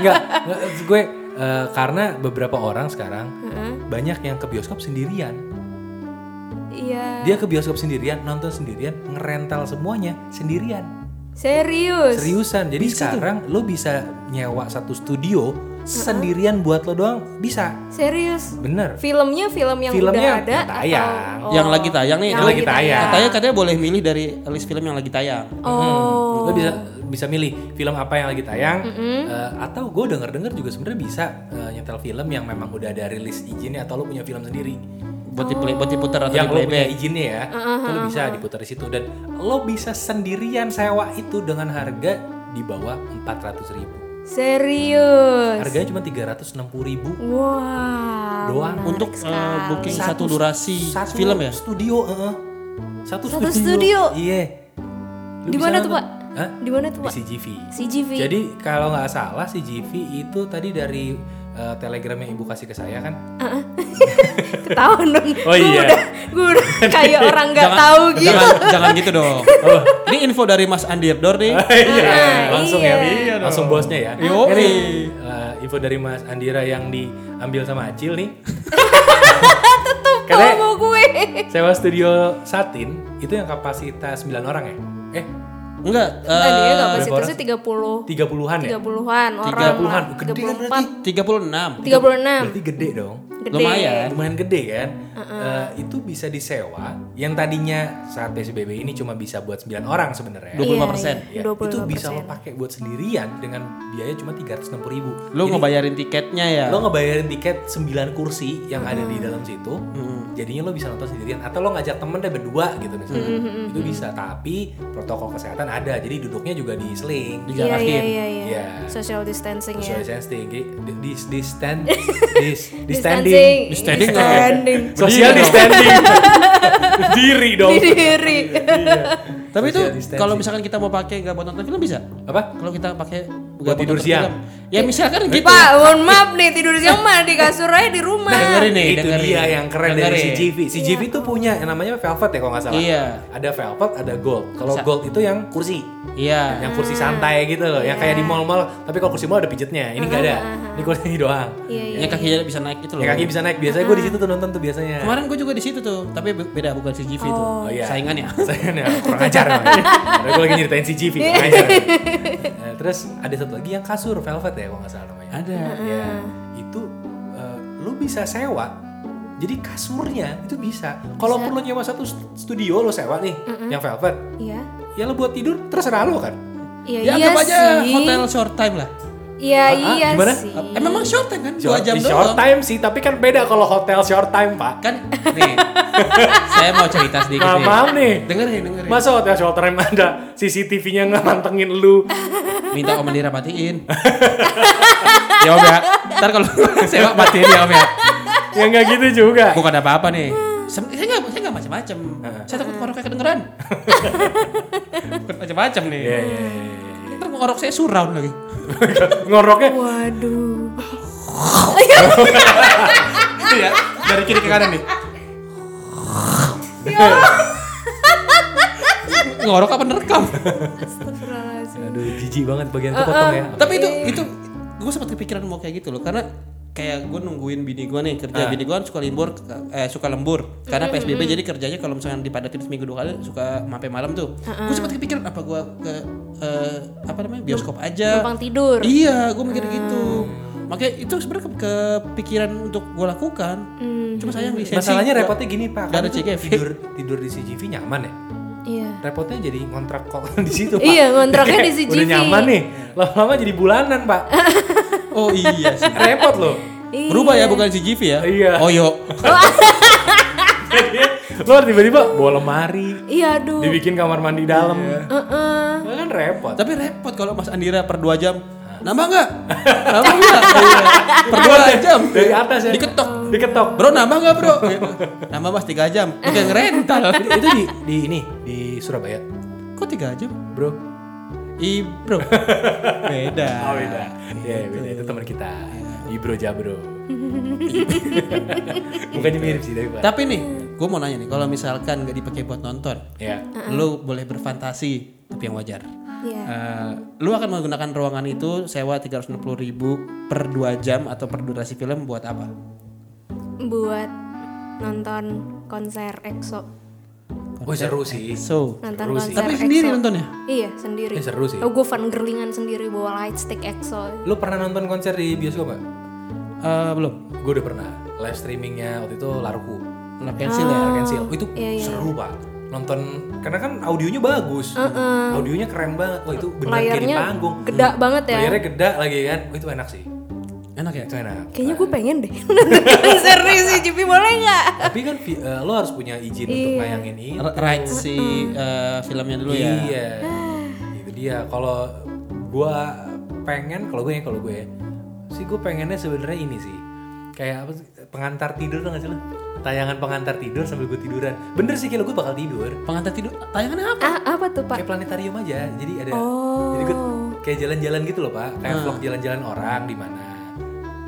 Enggak, enggak, gue eh, karena beberapa orang sekarang banyak yang ke bioskop sendirian. Iya. Dia ke bioskop sendirian, nonton sendirian, ngerental semuanya sendirian. Serius. Seriusan. Jadi sekarang lo bisa nyewa satu studio sendirian buat lo doang bisa. Serius. Bener. Filmnya film yang Filmnya udah ada yang tayang. atau- Yang lagi tayang nih. Yang lagi tayang. Katanya katanya boleh milih dari list film yang lagi tayang. Oh. Lo bisa bisa milih film apa yang lagi tayang eh, atau gue denger denger juga sebenarnya bisa eh, nyetel film yang memang udah ada rilis izinnya atau lo punya film sendiri Buat di buat diputar atau yang di lo punya playback. izinnya ya itu lo bisa diputar di situ dan lo bisa sendirian sewa itu dengan harga di bawah 400 ribu Serius. harganya cuma 360 ribu Wah. Doang. menarik Untuk sekali. booking satu, durasi satu film ya. studio heeh. satu, Satu studio? iya Lu Di mana tuh. Pak? Hah? Di mana tuh, di Pak? CGV CGV. Jadi kalau nggak salah si GV itu tadi dari eh, telegram yang ibu kasih ke saya kan. *laughs* Ketahuan dong. Oh iya. udah, gue udah *laughs* kayak orang nggak tahu gitu. Jangan, jangan gitu dong. *laughs* Ini info dari Mas Andirdor nih. iya, langsung iya. ya, langsung bosnya ya. Yoi. Ini eh, info dari Mas Andira yang diambil sama Acil nih. Kalau Katanya mau gue. sewa studio Satin itu yang kapasitas 9 orang ya? Eh, Enggak, Nah, dia eh kapasitasnya 30 30-an ya? 30-an orang. 30-an, gede kan berarti? 34, 36. 36. Berarti gede dong. Gede. Lumayan. lumayan gede kan? Eh, itu bisa disewa. Yang tadinya saat PSBB ini cuma bisa buat 9 orang sebenarnya. 25%. Ya, 25%. itu bisa lo pakai buat sendirian dengan biaya cuma 360 ribu. Lu ngebayarin tiketnya ya. lo ngebayarin tiket 9 kursi yang ada di dalam situ. Jadinya lo bisa nonton sendirian. Atau lo ngajak temen deh berdua gitu misalnya. Itu bisa tapi protokol kesehatan ada. Jadi duduknya juga di seling Iya, iya, iya, iya. Iya. Social distancing ya. social distancing. Di, di, di stand. *laughs* Di, di standing. Di standing Di standing. social *laughs* Berdiri di standing. Diri dong. Di diri. Tapi itu kalau misalkan kita mau pakai nggak buat nonton film bisa? apa? Kalau kita pakai Buat tidur siang. film. Ya misalkan gitu. Pak, mohon maaf nih tidur siang mah di kasur aja di rumah. dengerin nih, itu dengerin. dia yang keren dari Dengerin. CGV. CGV itu punya yang namanya velvet ya kalau nggak salah. Iya. Ada velvet, ada gold. Kalau gold itu yang kursi, Iya. yang kursi santai gitu loh, yang kayak di mall-mall. Tapi kalau kursi mall ada pijetnya. Ini nggak ada. Ini kursi *laughs* doang. Iya, iya. Yang kakinya bisa naik itu loh. Yang kaki bisa naik. Biasanya gue di situ tuh nonton tuh biasanya. Kemarin gue juga di situ tuh, tapi be- beda bukan CGV tuh. Oh iya. Saingannya. *laughs* Saya nih kurang ajar *laughs* gue lagi nyeritain CGV, kurang ajar. Nah, terus ada satu lagi yang kasur velvet ya kalau nggak salah namanya. Ada. Ya, itu eh, lu bisa sewa. Jadi kasurnya itu bisa. Kalau perlu nyewa satu st- studio lo sewa nih, yang velvet. Iya. Ya lo buat tidur terserah lo kan. Iya, Ya iya aja sih. hotel short time lah. Iya, Ah, iya gimana? sih. Eh memang short time kan? Dua Short, jam di short doang. time sih, tapi kan beda kalau hotel short time pak. Kan *laughs* nih. saya mau cerita sedikit Nah, nih. maaf nih. Dengerin, dengerin. Masa hotel short time ada CCTV-nya nggak mantengin lu? Minta Om Mandira matiin. ya Om ya. Ntar kalau *laughs* sewa matiin ya Om ya. ya nggak gitu juga. Bukan apa-apa nih. Sem- Saya nggak, saya nggak macam-macam. Saya takut ngoroknya kedengeran. *laughs* Bukan macam-macam nih. Iya, iya, iya, iya. Ntar ngorok saya surround lagi. *laughs* Ngoroknya Waduh. Itu ya. Dari kiri ke kanan nih. Ngorok apa nerekam? Aduh, jijik banget bagian kepotong ya. Tapi itu itu gue sempat kepikiran mau kayak gitu loh. Karena kayak gue nungguin bini gue nih kerja bini gue kan suka lembur eh suka lembur. Karena psbb jadi kerjanya kalau misalnya dipadatin seminggu dua kali suka sampai malam tuh. Gue sempat kepikiran apa gue ke eh, apa namanya bioskop aja. Numpang tidur. iya gue mikir gitu. Makanya itu sebenarnya ke- kepikiran untuk gue lakukan. Cuma sayang lisensi Masalahnya repotnya gini pak, Nggak ada CGV. tidur tidur di CGV nyaman ya. Iya. Repotnya jadi ngontrak kok *laughs* di situ pak. Iya, ngontraknya di *laughs* CGV. Udah nyaman nih, lama-lama jadi bulanan pak. *laughs* oh iya sih Repot loh. Iya. berubah ya bukan CGV ya Iya. oh yo Jadi, lo tiba-tiba bawa lemari, Iya, aduh. dibikin kamar mandi dalam. Heeh. Nah, kan repot. Tapi repot kalau Mas Andira per 2 jam. Nambah nggak? nambah nggak? Per 2 jam. Dari atas ya. Diketok. Diketok. Bro nambah nggak bro? Gitu. Nambah mas 3 jam. Udah ngerental. itu, itu di, di ini di Surabaya, Kok 3 jam? bro. I bro. Beda. Oh beda. Iya beda. Itu teman kita. Ibro Jabro. Bukannya mirip sih tapi. Tapi nih, gue mau nanya nih, kalau misalkan nggak dipakai buat nonton, Ya. lu boleh berfantasi, tapi yang wajar. Iya. Eh, lu akan menggunakan ruangan itu sewa 360.000 ribu per 2 jam atau per durasi film buat apa? Buat nonton konser EXO. Wah seru sih. So, Nonton Seru sih. konser tapi sendiri EXO. nontonnya? Iya, sendiri. Eh, seru sih. Oh, gue fan girlingan sendiri bawa light stick EXO. Lu pernah nonton konser di bioskop gak? Eh, belum. Gue udah pernah. Live streamingnya waktu itu Laruku. Lah cancel ya. Cancel. Oh, itu Iya, iya, seru pak. Nonton karena kan audionya bagus. Audionya keren banget. Wah itu bener kayak di panggung. geda banget ya. Layarnya gede lagi kan. Oh, itu enak sih. Enak ya? Itu enak. Kayaknya gue pengen deh konser di CGV boleh nggak? Tapi kan eh, lo harus punya izin untuk nayangin ini. Right si eh, filmnya dulu ya. Iya. Itu dia. Kalau gua pengen, kalau gue ya, kalau gue ya, sih gue pengennya sebenarnya ini sih. Kayak apa sih? Pengantar tidur tuh gak sih lo? Tayangan pengantar tidur sambil gue tiduran. Bener sih kalau gue bakal tidur. Pengantar tidur tayangannya apa? Ah, apa tuh pak? Kayak planetarium aja. Jadi ada Oh. jadi gue kayak jalan-jalan gitu loh, Pak. Kayak vlog jalan-jalan orang di mana.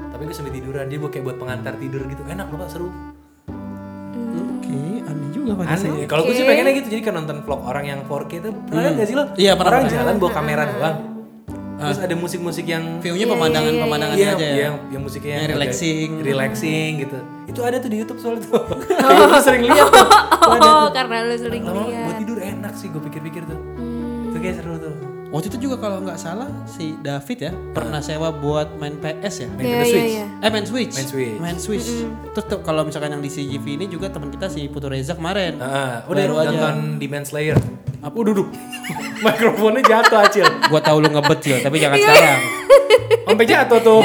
Tapi gue sambil tiduran. Jadi gue kayak buat pengantar tidur gitu. Enak loh, Pak, seru. Juga. Aneh. Kalau gue sih pengennya gitu. Jadi kan nonton vlog orang yang 4K itu pernah lihat gak sih lo? Iya, pernah, Orang pernah. jalan bawa kamera doang. Terus ada musik-musik yang View-nya pemandangan-pemandangannya Iya, aja ya. yang, yang musiknya Yang relaxing. relaxing gitu. Itu ada tuh di YouTube soalnya tuh. *laughs* *laughs* Gue sering lihat tuh. Oh, tuh. karena lu sering Lama buat lihat. tidur enak sih gue pikir-pikir tuh. Itu kayak seru tuh. Waktu itu juga kalau nggak salah si David ya pernah sewa buat main PS ya. Main Iya, Nintendo iya, Switch. iya. Eh main Switch. Main Switch. Main Switch. Terus tuh kalau misalkan yang di CGV ini juga teman kita si Putu Reza kemarin. Ah, udah Baru aja. nonton Demon Slayer. Apa udah duduk. *laughs* Mikrofonnya jatuh acil. Gua tahu lu ngebet Cil, tapi jangan sekarang. Sampai jatuh tuh.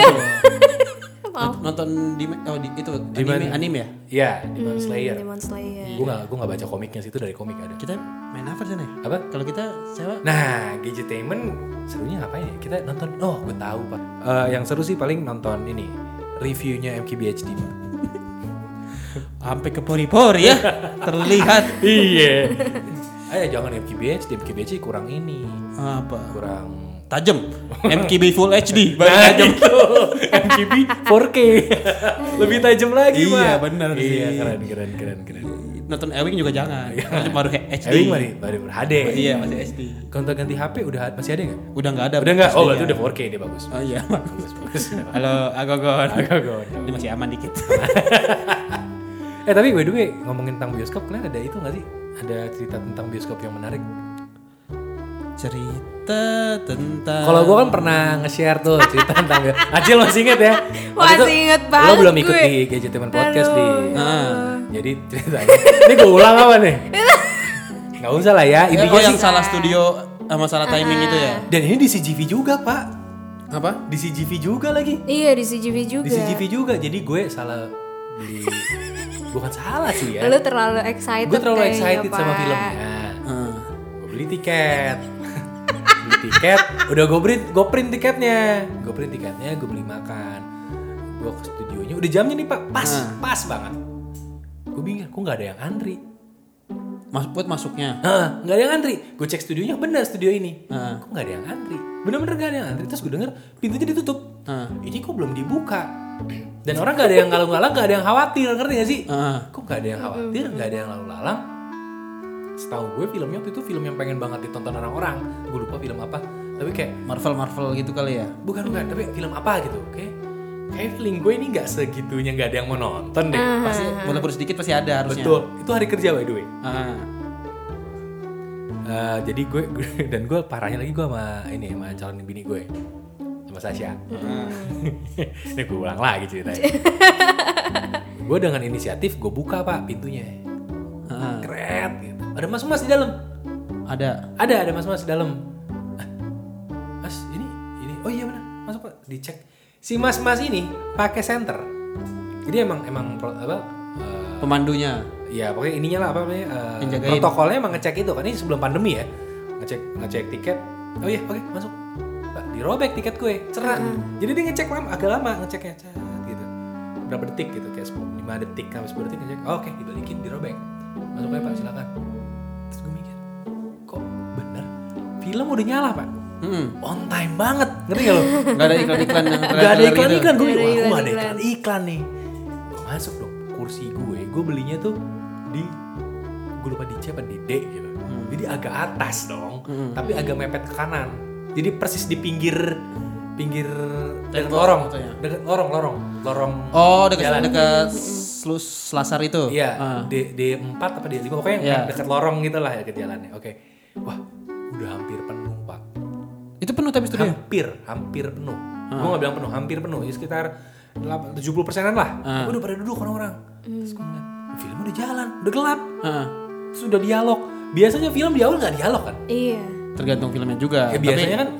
Nont- Nonton di oh di itu Demon- anime, anime ya. Iya, Demon Slayer. Demon Slayer. Gue gak, gue gak baca komiknya sih itu dari komik ada. Kita main apa sana ya? Apa? Kalau kita sewa Nah, Gadgetainment serunya ngapain ya? Kita nonton, oh gue tahu pak. Eh, yang seru sih paling nonton ini reviewnya MKBHD. Pak. *laughs* sampai ke pori-pori ya *laughs* terlihat Iya. *laughs* Ayo jangan MKBHD, MKBHD kurang ini, apa kurang tajam. *laughs* MKB Full HD baru Nah, tajam. itu. *laughs* MKB 4K. *laughs* Lebih tajam lagi, Iya, Pak. bener Iya, sih. keren, keren, keren, keren. Nonton Ewing juga jangan. Nonton baru HD. Ewing mari, baru HD. Iya, masih HD. Kalau ganti HP udah masih ada nggak? Udah nggak ada. Udah nggak? Oh, berarti udah 4K dia bagus. Oh iya. Bagus, bagus. Halo, Agogon. Gawat. Ini masih aman dikit. Eh tapi by the way ngomongin tentang bioskop kalian ada itu nggak sih? Ada cerita tentang bioskop yang menarik? Cerita tentang Kalau gue kan pernah nge-share tuh cerita *laughs* tentang. Acil masih inget ya? Waktu Masih itu inget Lo banget belum ikut gue. di Gadgetemen Podcast di. Ah. Jadi ceritanya. Ini gue ulang apa nih? Gak usah lah ya. Eh, Intinya oh yang sih. salah studio sama salah timing itu ya? Dan ini di CGV juga pak. Apa? Di CGV juga lagi. Iya di CGV juga. Di CGV juga. Jadi gue salah beli. Bukan salah sih ya. Lu terlalu excited. Gue terlalu excited sama filmnya. Ah. Gue beli tiket. Tiket. Udah gue print, gue print tiketnya. Gue print tiketnya, gue beli makan. Gue ke studionya. Udah jamnya nih pak. Pas, Ah. pas banget. Gue bingung, kok nggak ada yang antri. Mas buat masuknya. Nggak ada yang antri. Gue cek studionya bener studio ini. Ah. Kok nggak ada yang antri? Bener-bener nggak ada yang antri. Terus gue denger pintunya ditutup. Ah. Ini kok belum dibuka? Dan orang nggak ada yang ngalang-ngalang, nggak ada yang khawatir, ngerti gak sih? Ah. Kok nggak ada yang khawatir, nggak ada yang lalu-lalang? Setahu gue filmnya waktu itu film yang pengen banget ditonton orang-orang. Gue lupa film apa. Tapi kayak Marvel Marvel gitu kali ya. bukan bukan, tapi film apa gitu. Kayak kayak feeling gue ini nggak segitunya nggak ada yang mau nonton deh. Pasti walaupun sedikit pasti ada harusnya. Betul. Itu hari kerja by the way. Ah. Eh, jadi gue, gue- *laughs* dan gue parahnya lagi gue sama ini sama calon bini gue sama Sasha. *laughs* ini gue ulang lagi ceritanya. *laughs* gue dengan inisiatif gue buka pak pintunya. Keren gitu. Ada mas-mas di dalam. Ada. Ada ada mas-mas di dalam. Mas ini ini oh iya benar masuk pak dicek. Si mas-mas ini pakai senter. Jadi emang emang apa? eh, Pemandunya. Ya pokoknya ininya lah apa namanya eh, jagain. protokolnya emang ngecek itu kan ini sebelum pandemi ya ngecek ngecek tiket oh iya oke masuk Pak, dirobek tiket gue cerah jadi dia ngecek lama agak lama ngeceknya gitu berapa detik gitu kayak 10, 5 detik sampai 10 detik ngecek oh, oke dibalikin dirobek masuk aja pak silakan film udah nyala pak Hmm. on time banget ngerti gak lo Gak ada iklan-iklan yang Gak ada iklan iklan gue Nggak wah aku gak ada iklan iklan nih gue masuk dong kursi gue gue belinya tuh di gue lupa di C apa di D gitu Hmm. jadi agak atas dong tapi agak mepet ke kanan jadi persis di pinggir pinggir dekat lorong dekat lorong lorong lorong Oh, dekat jalan. dekat Slus Selasar itu. Iya, Ah. D D 4 apa D 5 pokoknya yang Iya. dekat lorong gitu lah ya ke jalannya. Oke. Wah, udah hampir penuh, Pak. Itu penuh tapi studio. hampir hampir penuh Ah. gue gak bilang penuh hampir penuh ya sekitar 80 persenan lah Ah. udah pada duduk orang-orang terus gue ngeliat film udah jalan udah gelap Ah. terus udah dialog biasanya film di awal nggak dialog kan Iya. Tergantung filmnya juga. Ya, biasanya kan-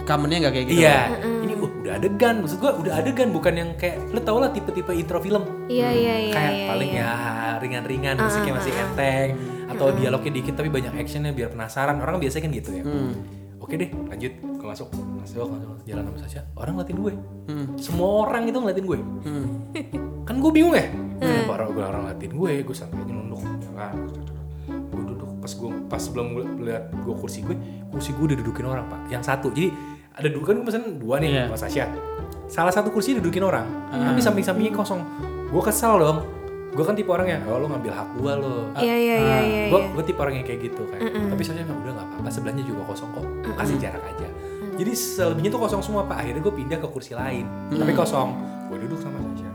kamennya nggak kayak gitu. iya ini uh, udah adegan maksud gue udah adegan bukan yang kayak lo tau lah tipe-tipe intro film Iya iya iya. kayak iya, paling iya. ya ringan-ringan musiknya masih enteng atau dialognya dikit tapi banyak actionnya biar penasaran. Orang biasanya kan gitu ya. Hmm. oke deh lanjut. Gue masuk masuk masuk jalan sama Sasha. Orang ngeliatin gue. Hmm. semua orang itu ngeliatin gue. Hmm. kan gue bingung ya? Kenapa orang gue orang ngeliatin gue? Gue aja nunduk ya kan? Gue duduk. Pas gue pas sebelum gue lihat gue kursi gue kursi gue udah dudukin orang pak. Yang satu. Jadi ada dua kan gue pesen dua nih Iya. sama Sasha. Salah satu kursi dudukin orang tapi samping-sampingnya kosong. Gue kesel dong gue kan tipe orang yang oh lo ngambil hak gue lo. Iya iya iya iya. gue gue tipe orang yang kayak gitu kan. Tapi Sasha nggak udah nggak apa-apa sebelahnya juga kosong kok. Kasih jarak aja. Jadi selebihnya tuh kosong semua pak. Akhirnya gue pindah ke kursi lain. Tapi kosong. Gue duduk sama Sasha.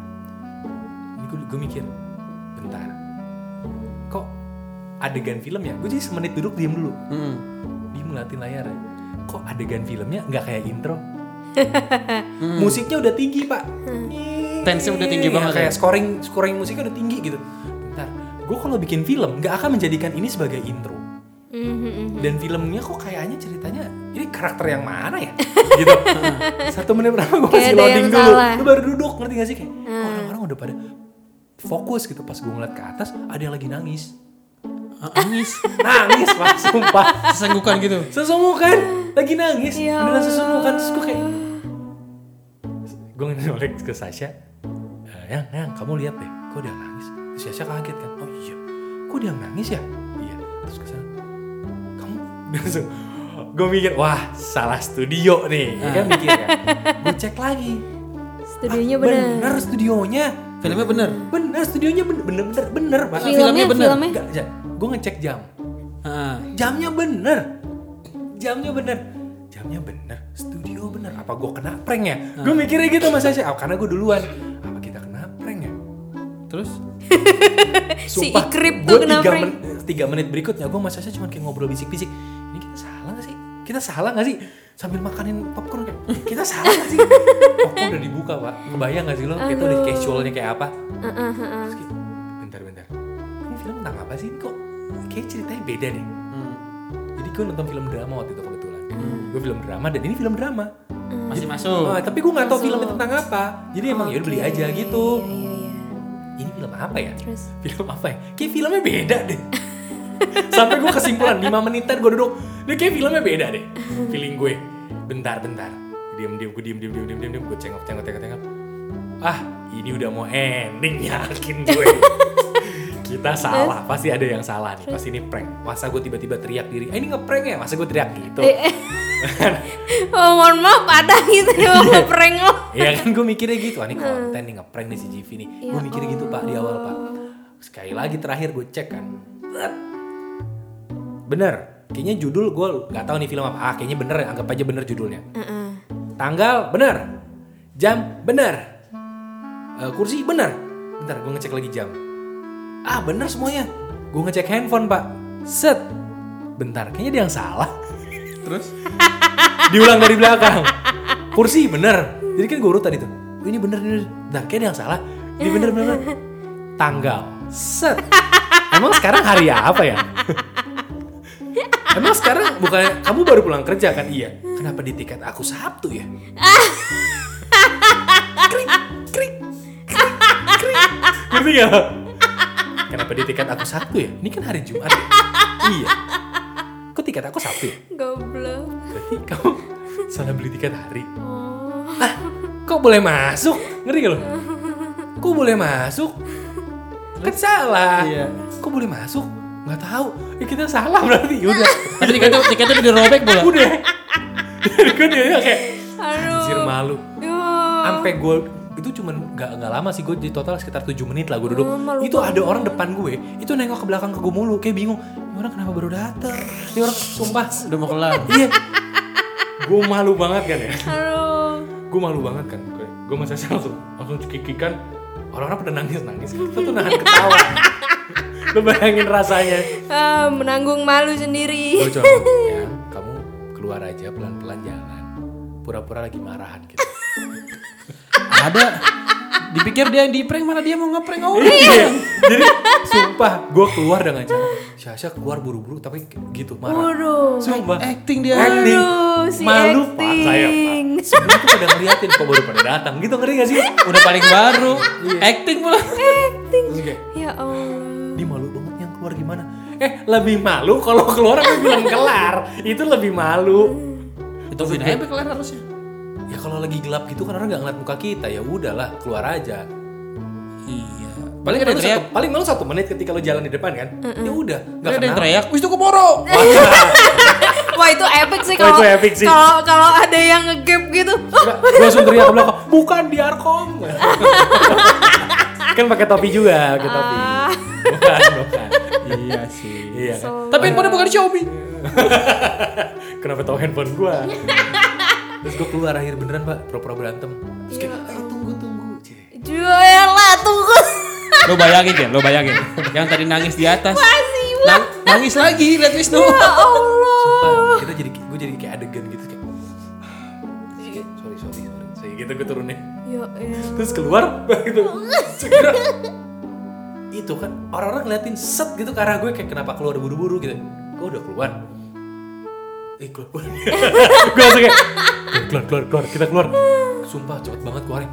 Ini gue, gue mikir bentar. Kok adegan filmnya? Gue jadi semenit duduk diem dulu. Hmm. diem ngeliatin layar. Kok adegan filmnya nggak kayak intro? *laughs* Musiknya udah tinggi pak Tensinya udah tinggi Iya, banget kayak ya? scoring scoring musiknya udah tinggi gitu. Bentar gue kalau bikin film nggak akan menjadikan ini sebagai intro. Mhm. dan filmnya kok kayaknya ceritanya ini karakter yang mana ya? *laughs* Gitu. Satu menit pertama gue masih loading dulu. salah. lu baru duduk ngerti gak sih? Kayak kok orang-orang udah pada fokus gitu pas gue ngeliat ke atas ada yang lagi nangis. Ah, Nangis. *laughs* nangis pak sumpah. Sesenggukan gitu. sesungguhkan lagi nangis. Ya beneran sesungguhkan terus gue kayak gue nolek ke Sasha. "Eh, yang yang kamu lihat deh kok dia nangis? Terus Sasha kaget kan? Oh iya. Kok dia nangis ya? Iya. Terus ke sana. Kamu? *laughs* Langsung gue mikir wah salah studio nih. Ya kan mikir kan? Gue cek lagi. Studionya bener. bener studionya. Filmnya bener. bener studionya bener bener bener bener pak. Filmnya, filmnya bener. filmnya. Gue ngecek jam. Ah. jamnya bener. Jamnya bener. Jamnya bener. Studio bener. Apa gue kena prank ya? Gue mikirnya gitu mas Asya Ah, karena gue duluan Terus? *laughs* Si Ikrip tuh kena tiga, prank. men- tiga menit berikutnya gue mas Asya cuma kayak ngobrol bisik-bisik. Ini kita salah gak sih? Kita salah gak sih? Sambil makanin popcorn kayak "Eh, kita salah gak sih? *laughs* Popcorn udah dibuka pak. Kebayang gak sih lo? Kita udah casualnya kayak apa? Heeh, heeh. Terus kayak, bentar bentar. Ini film tentang apa sih? Kok kayak ceritanya beda deh Hmm. jadi gue nonton film drama waktu itu kebetulan. Gue film drama dan ini film drama. Masih masuk. Ah, tapi gue nggak tahu filmnya tentang apa. Jadi emang ya udah beli aja gitu. Iya, iya, iya. Ini film apa ya? Terus? film apa ya? Kayak filmnya beda deh. Sampai gue kesimpulan 5 menitan gue duduk. Dia kayak filmnya beda deh feeling gue. Bentar bentar. Diam diam gue diam diam diam diam diam, diam. gue cengok cengok cengok cengok. Ah ini udah mau ending yakin gue kita salah pasti ada yang salah nih pasti ini prank masa gue tiba-tiba teriak diri eh ini ngeprank ya masa gue teriak gitu Eh, *laughs* Oh, mohon maaf ada gitu ya ngeprank lo. Iya kan gue mikirnya gitu, ah, ini konten nih ngeprank nih si Jivi nih. Gue mikirnya gitu pak di awal pak. Sekali lagi terakhir gue cek kan. Bener, kayaknya judul gue nggak tahu nih film apa. Ah kayaknya bener, anggap aja bener judulnya. Heeh. Tanggal bener, jam bener, Eh, kursi bener. Bentar, gue ngecek lagi jam. Ah bener semuanya. Gue ngecek handphone pak. Set. Bentar, kayaknya dia yang salah. Terus? *laughs* diulang dari belakang kursi bener jadi kan gue urut tadi tuh "Oh, ini bener ini bener. nah kayaknya yang salah ini bener bener, bener. tanggal set emang sekarang hari apa ya emang sekarang bukan kamu baru pulang kerja kan iya kenapa di tiket aku sabtu ya *laughs* krik krik krik krik ngerti gak kenapa di tiket aku sabtu ya ini kan hari jumat ya iya kok tiket aku sabtu ya Goblok. Berarti kamu salah beli tiket hari. Oh. Ah, kok boleh masuk? Ngeri gak lo? Kok boleh masuk? Kan salah. Iya. Kok boleh masuk? Nggak tahu. Ya kita salah berarti. Yaudah. Tapi tiketnya tiketnya udah dirobek bola. Udah. Jadi gue *laughs* dia kayak Aduh. anjir malu. Ya. Sampai gue itu cuman nggak nggak lama sih gue di total sekitar 7 menit lah gue duduk. Oh, malu itu ada orang depan gue, itu nengok ke belakang ke gue mulu, kayak bingung. Ini orang kenapa baru datang? Ini orang sumpah. Udah mau kelar. Iya. gue malu banget kan ya. Aduh. gue malu banget kan gue gue masa langsung langsung cekikikan orang-orang pada nangis nangis kita tuh nahan ketawa lo bayangin rasanya Ah, menanggung malu sendiri. gue cuma ya kamu keluar aja pelan-pelan jangan pura-pura lagi marahan gitu Ada. Dipikir dia yang di prank mana dia mau ngeprank orang. iya jadi sumpah gue keluar dengan cara Syasha keluar buru-buru tapi gitu marah Waduh. sumpah Acting dia. acting Aduh, si malu pak acting. saya pak sebenarnya tuh pada ngeliatin kok baru pada datang gitu ngeri gak sih Udah paling baru. Acting pula. Terus kayak, Ya Allah. Dia malu banget yang keluar gimana? Eh, lebih malu kalau keluar sampai film kelar. Itu lebih malu. Itu sampai kelar harusnya. Ya kalau lagi gelap gitu kan orang nggak ngeliat muka kita ya udahlah keluar aja. Iya. Paling ada teriak. satu, paling malu satu menit ketika lo jalan di depan kan. Ya udah, nggak Ada yang teriak. Wis itu keboro. *laughs* Wah itu epic sih kalau itu epic sih. kalau kalau ada yang ngegap gitu. Gue langsung teriak ke belakang, bukan di Arkom. *laughs* kan pakai topi juga, pakai topi. Ah. Bukan, bukan. iya sih. Iya kan. So- Tapi handphonenya bukan Xiaomi. *laughs* Kenapa tau handphone gua? Terus gue keluar akhir beneran pak, pura-pura berantem. Terus kayak, ayo tunggu tunggu. Jualah tunggu. Lo bayangin ya, lo bayangin. Yang tadi nangis di atas. Masih Nang- nangis lagi lihat Wisnu. Ya Allah. Sumpah, kita jadi gue jadi kayak adegan gitu kayak kayak, sorry sorry sorry saya gitu gue turunnya Ya elah. terus keluar gitu *laughs* segera itu kan orang-orang ngeliatin set gitu ke arah gue kayak kenapa keluar buru-buru gitu gue udah keluar eh keluar keluar *laughs* gue langsung kayak keluar keluar keluar kita keluar sumpah cepet banget keluarin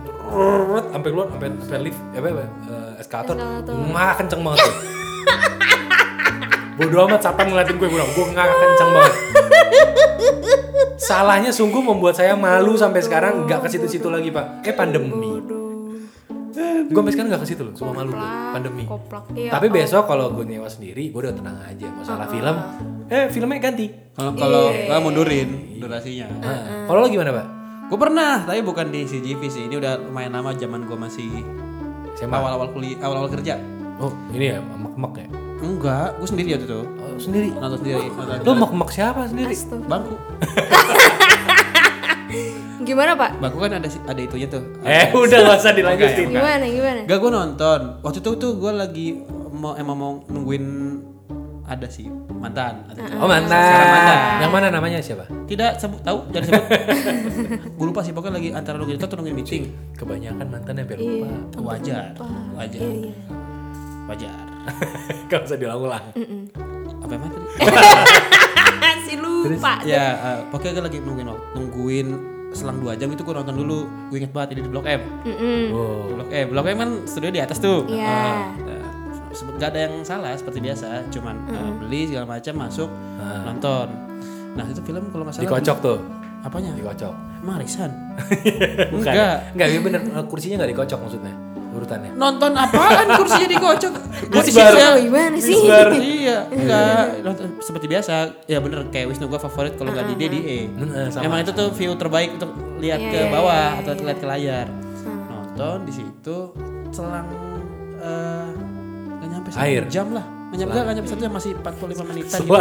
sampai keluar sampai sampai lift apa apa eh, eskalator nggak kenceng banget tuh Bodoh amat satpam ngeliatin gue bilang gue nggak kenceng banget. Salahnya sungguh membuat saya malu sampai sekarang nggak ke situ-situ lagi pak. Kayak pandemi. Gue sampai sekarang gak ke situ loh, cuma malu Koplak, pandemi. koplak. Iya, Tapi oh. besok kalau gue nyewa sendiri, gue udah tenang aja. Masalah film, eh filmnya ganti. Kalau kalau gua mundurin durasinya. Nah, Kalau lo gimana pak? Gue pernah, tapi bukan di CGV sih. Ini udah lumayan lama zaman gue masih SMA. awal-awal kuliah, awal-awal kerja. Oh ini ya, mek-mek ya? Enggak, gue sendiri waktu itu. Oh, sendiri. Nonton sendiri. Nonton Lo mek-mek siapa sendiri? Astaga. bangku. *laughs* Gimana pak? Bangku kan ada ada itunya tuh. Eh udah gak usah dilanjutin. Gimana gimana? Gak gue nonton. Waktu itu tuh gue lagi mau emang mau nungguin ada sih mantan. Ada Oh mantan. Sekarang mantan. Yang mana namanya siapa? Tidak sebut tahu jangan sebut. *laughs* gue lupa sih pokoknya lagi antara nungguin itu atau nungguin meeting. Kebanyakan mantannya biar lupa. Wajar, wajar, *laughs* wajar. Gak usah diulang-ulang. Apa emang tadi? *laughs* si lupa. ya eh, pokoknya gue lagi nungguin nungguin selang dua jam itu gue nonton dulu. Gue inget banget ini di Blok M. Mm-mm. Wow. Blok M, Blok M kan studio di atas tuh. Iya. Eh, eh, sebut gak ada yang salah seperti biasa, cuman eh, beli segala macam masuk nonton. Nah itu film kalau nggak salah Dikocok tuh. apanya? Dikocok. Emang arisan? *laughs* Bukan. Enggak. Enggak, bener. Kursinya gak dikocok maksudnya. Urutannya. Nonton apaan kursinya dikocok? Kursi *laughs* baru. siapa? Oh, gimana sih? *laughs* iya, enggak. Nonton seperti biasa. Ya bener kayak Wisnu gua favorit kalau nggak di D di E. Heeh, sama. Emang itu tuh view terbaik untuk lihat Iya, ke iya, bawah atau lihat ke layar. Nonton di situ selang eh nggak nyampe Air. jam lah. Nggak nyampe nggak nyampe satu jam masih 45 menitan gitu. *laughs*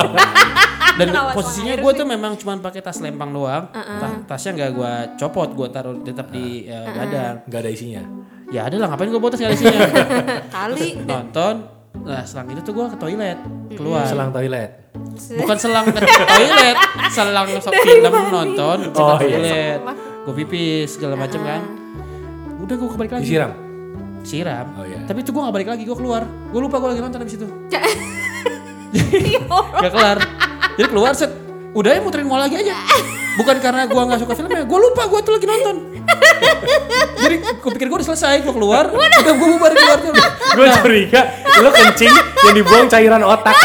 Dan posisinya gue tuh memang cuma pakai tas lempang doang. Ta- tasnya nggak gue copot, gue taruh tetap di eh, badan. Gak ada isinya. Ya ada lah ngapain gue bawa tas nggak ada isinya. *laughs* Kali. nonton. Nah selang itu tuh gue ke toilet keluar. Selang toilet. bukan selang ke toilet selang sok film nonton ke Oh, iya. toilet gue pipis segala macem kan. Udah gue balik lagi. Disiram. siram Oh, iya. tapi itu gue gak balik lagi gue keluar. Gue lupa gue lagi nonton abis itu. Ya *laughs* gak kelar. Jadi keluar set. Udah ya muterin mau lagi aja *laughs* bukan karena gue nggak suka filmnya gue lupa gue tuh lagi nonton jadi gue pikir gue udah selesai gue keluar udah gue bubar keluar tuh Gue curiga lo kencing yang dibuang cairan otak.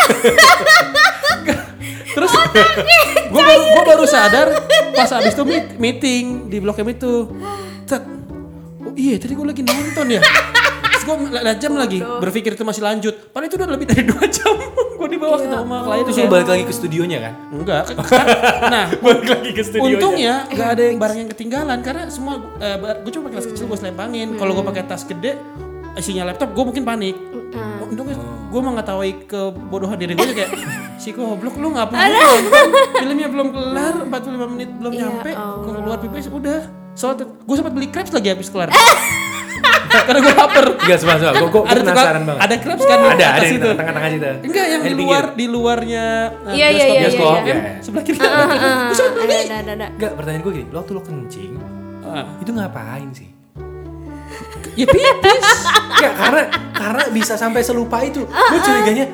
Terus gue baru gue baru sadar pas abis itu meet- meeting di blok M itu. Oh iya tadi gue lagi nonton ya. Gue lihat jam lagi berpikir itu masih lanjut. Padahal itu udah lebih dari dua jam. *laughs* gue di bawah ketemu sama klien Terus itu lo balik lagi ke studionya kan? Enggak. kan- kan- Nah *laughs* Balik lagi ke studionya. untungnya gak ada yang barang yang ketinggalan karena semua gue cuma pakai tas kecil gue selempangin. Kalau gue pakai tas gede isinya laptop gue mungkin panik. Untungnya gue mengetahui kebodohan diri gue kayak *laughs* si goblok lu ngapain nonton filmnya belum kelar 45 menit belum nyampe gue keluar pipis udah soalnya gue sempat beli crepes lagi habis kelar karena gue lapar Enggak semua semua. Gue gue ada tukang- penasaran banget. ada crepes kan di Ada ada di tengah-tengah situ. enggak yang Eh, di luar di luarnya uh, Iya, iya, iya, bioskop iya, kan iya. sebelah kiri Ah, gue sempat Ada ada ada. Enggak, pertanyaan gue gini, lo waktu lo kencing, Ah, itu ngapain sih? ya pipis Enggak, karena karena bisa sampai selupa itu. Gue curiganya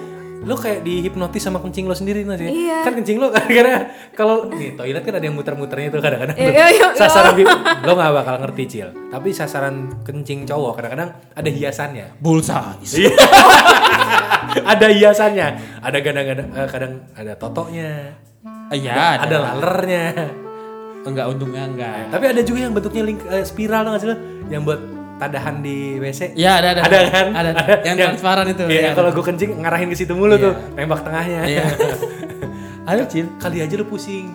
lo kayak dihipnotis sama kencing lo sendiri nanti. Iya. Kan kencing lo *laughs* karena kalau nih toilet kan ada yang muter-muternya itu kadang-kadang. tuh. Iya, iya, iya. sasaran bi- lo nggak bakal ngerti cil. Tapi sasaran kencing cowok kadang-kadang ada hiasannya. bullseye *laughs* ada hiasannya. Ada kadang-kadang eh, kadang ada totonya. iya Ada lalernya. enggak untungnya enggak Tapi ada juga yang bentuknya link, eh, spiral lo nggak sih lo? Yang buat tadahan di WC. ya ada ada Ada kan? ada *laughs* yang transparan itu Iya, ya. kalau gue kencing ngarahin ke situ mulu Iya. tuh, nembak tengahnya. Iya. *laughs* ada cil Kali aja lu pusing.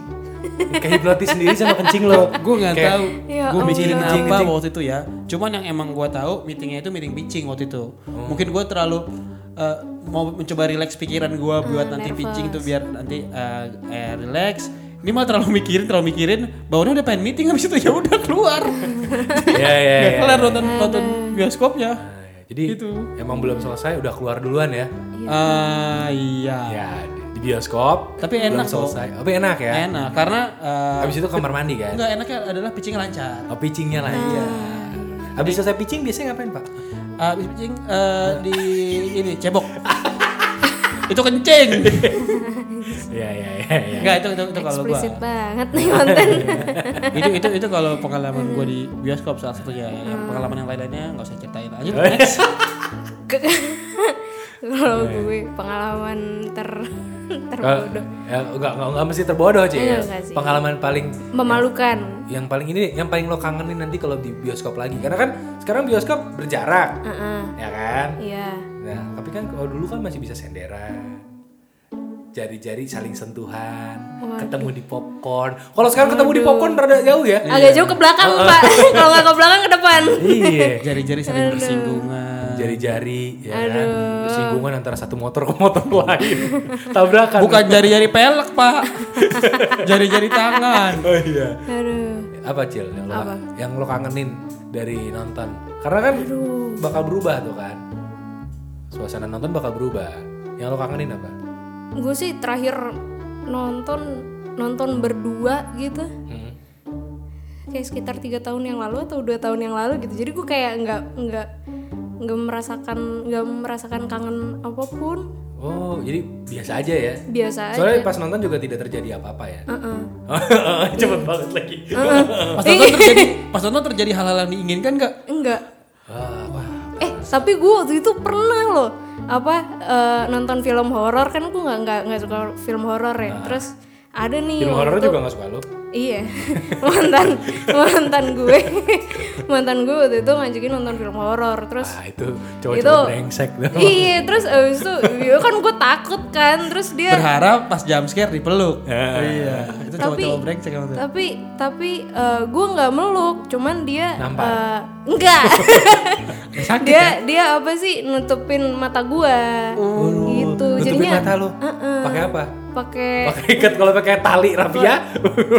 Kayak hipnotis sendiri sama kencing lo. *laughs* gue nggak tahu Ya gue mikirin Allah. apa Kencing, waktu itu ya cuman yang emang gue tahu meetingnya itu meeting pitching waktu itu Oh. mungkin gue terlalu eh, mau mencoba relax pikiran gue buat nanti nervous. pitching tuh biar nanti eh, eh, relax ini mah terlalu mikirin terlalu mikirin bawahnya udah pengen meeting habis itu ya udah keluar *laughs* Iya, iya, nggak iya. kelar nonton nonton bioskopnya Nah, Jadi Gitu. emang belum selesai udah keluar duluan ya. Ah iya Ya, di bioskop. Tapi belum enak kok. selesai. Tapi enak ya. enak karena eh, Habis itu kamar mandi kan. enggak enaknya adalah pitching lancar Oh, pitchingnya lancar. Habis selesai pitching biasanya ngapain, Pak? Ah, Habis pitching eh, di ini cebok. *laughs* itu kencing. *laughs* Iya, iya, iya, iya. Enggak itu itu, itu kalau gua. Eksplisit banget nih konten. *laughs* itu itu itu kalau pengalaman gua di bioskop salah satunya. Yang pengalaman yang lain-lainnya nggak usah ceritain. Lanjut Oh, *laughs* iya. next. Kalau gue pengalaman ter *laughs* terbodoh, Ya, enggak, enggak, enggak mesti terbodoh aja ya. Iya, enggak sih. Pengalaman paling memalukan. yang paling ini yang paling lo kangenin nanti kalau di bioskop lagi. Karena kan sekarang bioskop berjarak. Heeh. Ya kan? Iya. Nah, tapi kan kalau dulu kan masih bisa senderan. Jari-jari saling sentuhan, ketemu di popcorn. Kalau sekarang ketemu di popcorn rada jauh ya. Agak jauh ke belakang, Pak. *laughs* Kalau nggak ke belakang ke depan. iya. *laughs* Jari-jari saling bersinggungan. Jari-jari ya kan. Bersinggungan antara satu motor ke motor *laughs* lain. Tabrakan. Bukan jari-jari pelek, Pak. jari-jari tangan. Oh iya. Aduh. Apa Cil yang lo, Apa? yang lo kangenin dari nonton? Karena kan bakal berubah tuh kan. Suasana nonton bakal berubah. Yang lo kangenin apa? Gue sih terakhir nonton nonton berdua gitu. Hmm. Kayak sekitar tiga tahun yang lalu atau dua tahun yang lalu gitu. Jadi gue kayak nggak nggak nggak merasakan nggak merasakan kangen apa pun. Oh, jadi biasa aja ya. Biasa aja. Soalnya pas nonton juga tidak terjadi apa-apa ya. Heeh. *laughs* Cepet banget lagi. Pas nonton *laughs* terjadi, pas nonton terjadi hal-hal yang diinginkan nggak? Enggak. Ah. Eh, tapi gue waktu itu pernah loh apa eh, nonton film horor kan gue nggak nggak nggak suka film horor ya. Terus ada nih Film horor itu- juga gak suka lo? Iya, *laughs* mantan mantan gue, mantan gue waktu itu ngajakin nonton film horor, terus Ah, itu itu cowok-cowok brengsek tuh. iya, terus abis itu ya kan gue takut kan, terus dia Berharap pas jam scare dipeluk. Ya. Iya. Itu Tapi- cowok-cowok brengsek tuh. tapi tapi eh, gue nggak meluk, cuman dia Nampar. eh, enggak, *laughs* Sakit dia ya? dia apa sih nutupin mata gue, gitu, Nutupin jadinya mata lo. Heeh. Pakai apa? Pakai Pakai ikat kalau pakai tali rafia.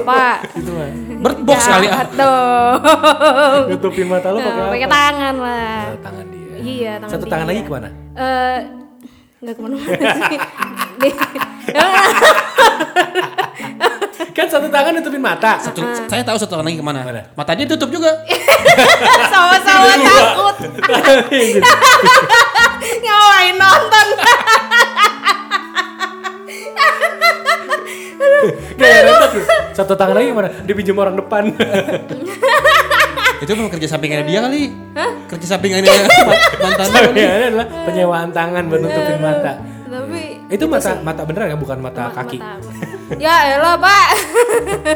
pak, itu mah. Bird box kali ah. dong, Nutupin mata lo pakai pakai tangan lah. Oh, tangan dia. Iya, tangan Satu tangan dia. lagi ke mana? Eh, nggak ke mana-mana sih. *laughs* Kan satu tangan nutupin mata. Satu, saya tahu satu orang lagi ke mana. Mana? Matanya tutup juga. *laughs* Sama-sama takut. *laughs* Ngawain nonton. Tuh. Satu tangan lagi ke mana? Dipinjam orang depan. *laughs* Itu memang kerja sampingannya dia kali. Kerja sampingannya *laughs* mantan dia kali. Sampingannya adalah penyewaan tangan buat nutupin mata. Tapi Itu mata mata beneran ya, bukan mata kaki. mata- *laughs* Ya elah, Pak.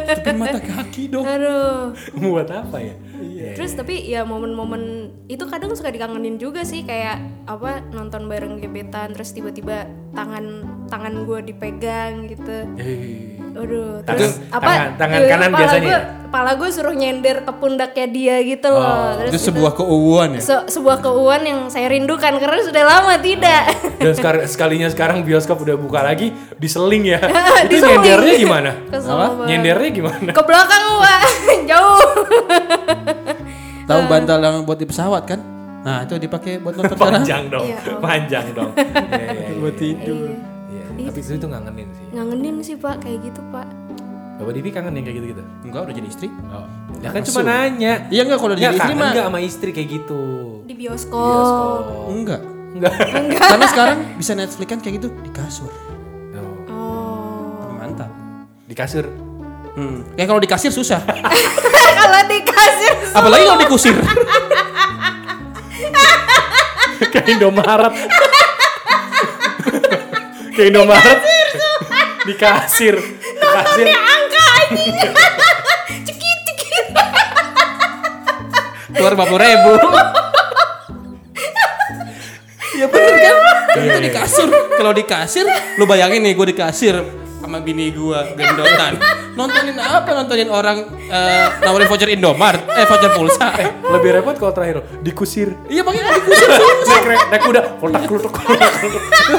Tutupin mata kaki dong. Aduh. Buat apa ya? Iya. Terus tapi ya momen-momen itu kadang suka dikangenin juga sih kayak apa nonton bareng gebetan terus tiba-tiba tangan tangan gue dipegang gitu. Eh. Aduh, Tangan- terus apa? tangan- tangan eh, kanan biasanya Gua, ya? kepala gue suruh nyender ke pundaknya dia gitu loh. Terus Itu sebuah keuuan ya. se- sebuah keuuan yang saya rindukan karena sudah lama tidak. Dan sekar- sekalinya sekarang bioskop udah buka lagi, diseling ya. *laughs* Itu Diseling. nyendernya gimana? *laughs* Kesel. Nyendernya gimana? Ke belakang Pak, jauh. *laughs* *laughs* Tahu bantal yang buat di pesawat kan? Nah, itu dipakai buat nonton. Panjang dong, Iya, *laughs* oh. panjang dong. *laughs* Iya, iya, iya. Buat tidur. Iya, Tapi itu itu ngangenin sih. Ngangenin sih Pak kayak gitu Pak. Bapak Divi kangen yang kayak gitu-gitu? Enggak udah jadi istri. Oh. Ya kan cuma nanya. Iya enggak kalau Ya jadi istri mah. nggak sama istri kayak gitu? Di bioskop. Enggak. Enggak. Karena sekarang bisa Netflix kan kayak gitu di kasur. Oh. Oh. Mantap. Di kasur. Hmm. Kayak kalau di kasir susah. *laughs* Kalau dikasih Apalagi kalau dikusir. kayak Indomaret. kayak Indomaret. di kasir. Di kasir. angka anjing. *laughs* cekit cekit. Keluar 50 ribu. *laughs* ya bener kan? Itu di kasur. Kalau di kasir, lu bayangin nih gue di kasir sama bini gua gendotan. Nontonin apa? Nontonin orang eh, nawarin voucher Indomaret, eh voucher pulsa. Lebih repot kalau terakhir di kusir. Iya makanya dikusir. naik, naik, kuda, kotak kotak kotak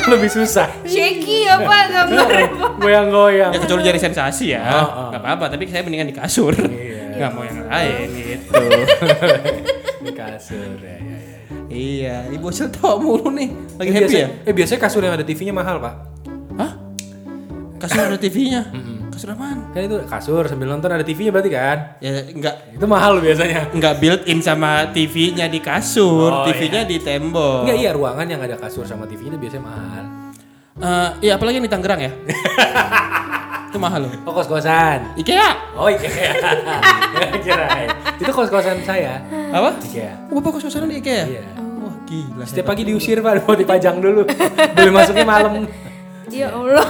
*laughs* lebih susah. Shaky ya Pak gambarnya Pak. Goyang-goyang. Ya kecuali jadi sensasi ya. Oh, oh. Gak apa-apa, tapi saya mendingan di kasur. Iya. Gak mau yang lain gitu. *laughs* di kasur ya, ya, ya. iya, ibu bocil tawa mulu nih. Lagi Eh, happy biasa- ya? Eh biasanya kasur yang ada TV-nya mahal pak. Hah? Kasur ada TV-nya? Kasur apaan? Kan itu kasur sambil nonton ada TV-nya berarti kan? Ya enggak Itu mahal biasanya. nggak built in sama TV-nya di kasur, Oh, TV-nya di tembok. Enggak iya ruangan yang ada kasur sama TV-nya biasanya mahal. Eh, iya apalagi yang di Tangerang ya. *laughs* itu mahal loh. Oh kos-kosan. IKEA. Oh IKEA. *laughs* Kirain. Itu kos-kosan saya. Apa? IKEA. Oh, Bapak kos-kosan di IKEA? Iya. Wah, Gila. Setiap pagi diusir pak, mau dipajang dulu. *laughs* Boleh masuknya malam. Ya Allah.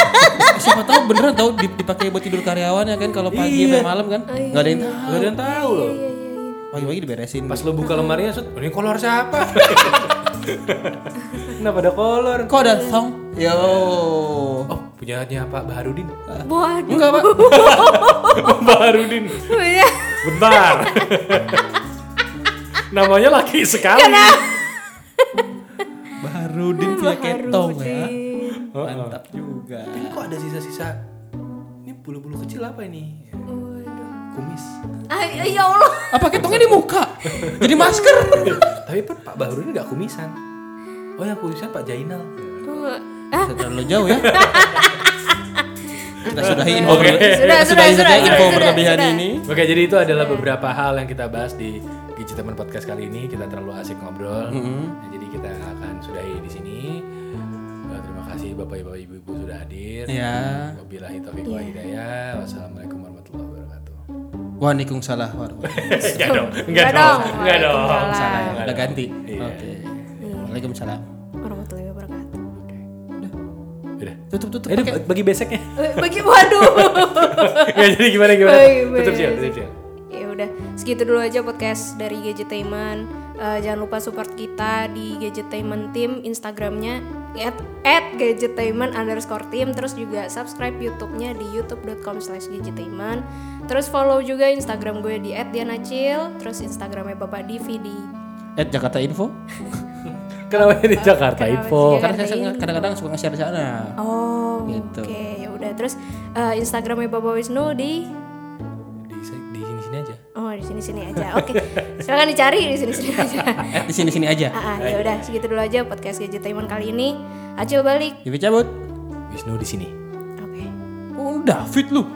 *laughs* Siapa tahu beneran tahu dip- dipakai buat tidur karyawan ya kan kalau pagi Iya. sampai malam kan. Enggak ada yang tahu. Gak ada yang tahu loh. Pagi-pagi diberesin. Pas lo buka lemarinya, Sud, ini kolor siapa? *laughs* Kenapa ada kolor? Kok ada song? Yo. Oh, punyanya Pak Baharudin. Waduh. Enggak, Pak. *laughs* Baharudin. Ya. Bentar. Namanya laki sekali. Baharudin punya ketong ya. Oh, oh. Mantap juga. Ini kok ada sisa-sisa? Ini bulu-bulu kecil apa ini? Kumis. Ah, ya Allah. Apa ketongnya di muka? Jadi masker. *laughs* Tapi Pak Pak Baharudin nggak kumisan. Oh yang kumisan Pak Jainal. Ah, Terlalu jauh ya. *laughs* Kita sudahi info Oke. berle- Sudah, kita sudah, sudah, info sudah, berlebihan sudah. ini. Oke, jadi itu adalah beberapa hal yang kita bahas di Gadgetemen Podcast kali ini. Kita terlalu asik ngobrol. Nah, jadi kita akan sudahi di sini. Terima kasih Bapak-Bapak Ibu-Ibu sudah hadir. Ya. Wabillahi taufiq wa hidayah. Wassalamualaikum warahmatullahi wabarakatuh. Waalaikumsalam warahmatullahi Enggak dong. Enggak dong. Enggak dong. Salah ya, udah ganti. Iya. Oke. Waalaikumsalam. warahmatullahi wabarakatuh. Udah. Tutup tutup. Eh, pakai. bagi beseknya. Bagi waduh. *laughs* Nggak, jadi gimana gimana? Baik, baik. Tutup sih, tutup sih. ya udah segitu dulu aja podcast dari Gadgetainment Eh, jangan lupa support kita di Gadgetainment Team Instagramnya at, at Gadgetainment underscore team terus juga subscribe YouTube-nya di youtube.com slash gadgetainment terus follow juga Instagram gue di at dianacil terus Instagramnya Bapak Divi di At Jakarta Info. *laughs* Kenapa di Jakarta Kenapa Info? Karena saya kadang-kadang suka nge-share di sana. oh Gitu. oke ya udah terus eh, Instagramnya Bapak Wisnu di. Oh di sini sini aja oke silakan dicari di sini sini aja At *laughs* di sini-sini aja. Ah, ah, ya udah segitu dulu aja podcast Gadgetainment kali ini. Acil balik. Divi cabut. Wisnu di sini. Oke. Oh, David lu. *laughs*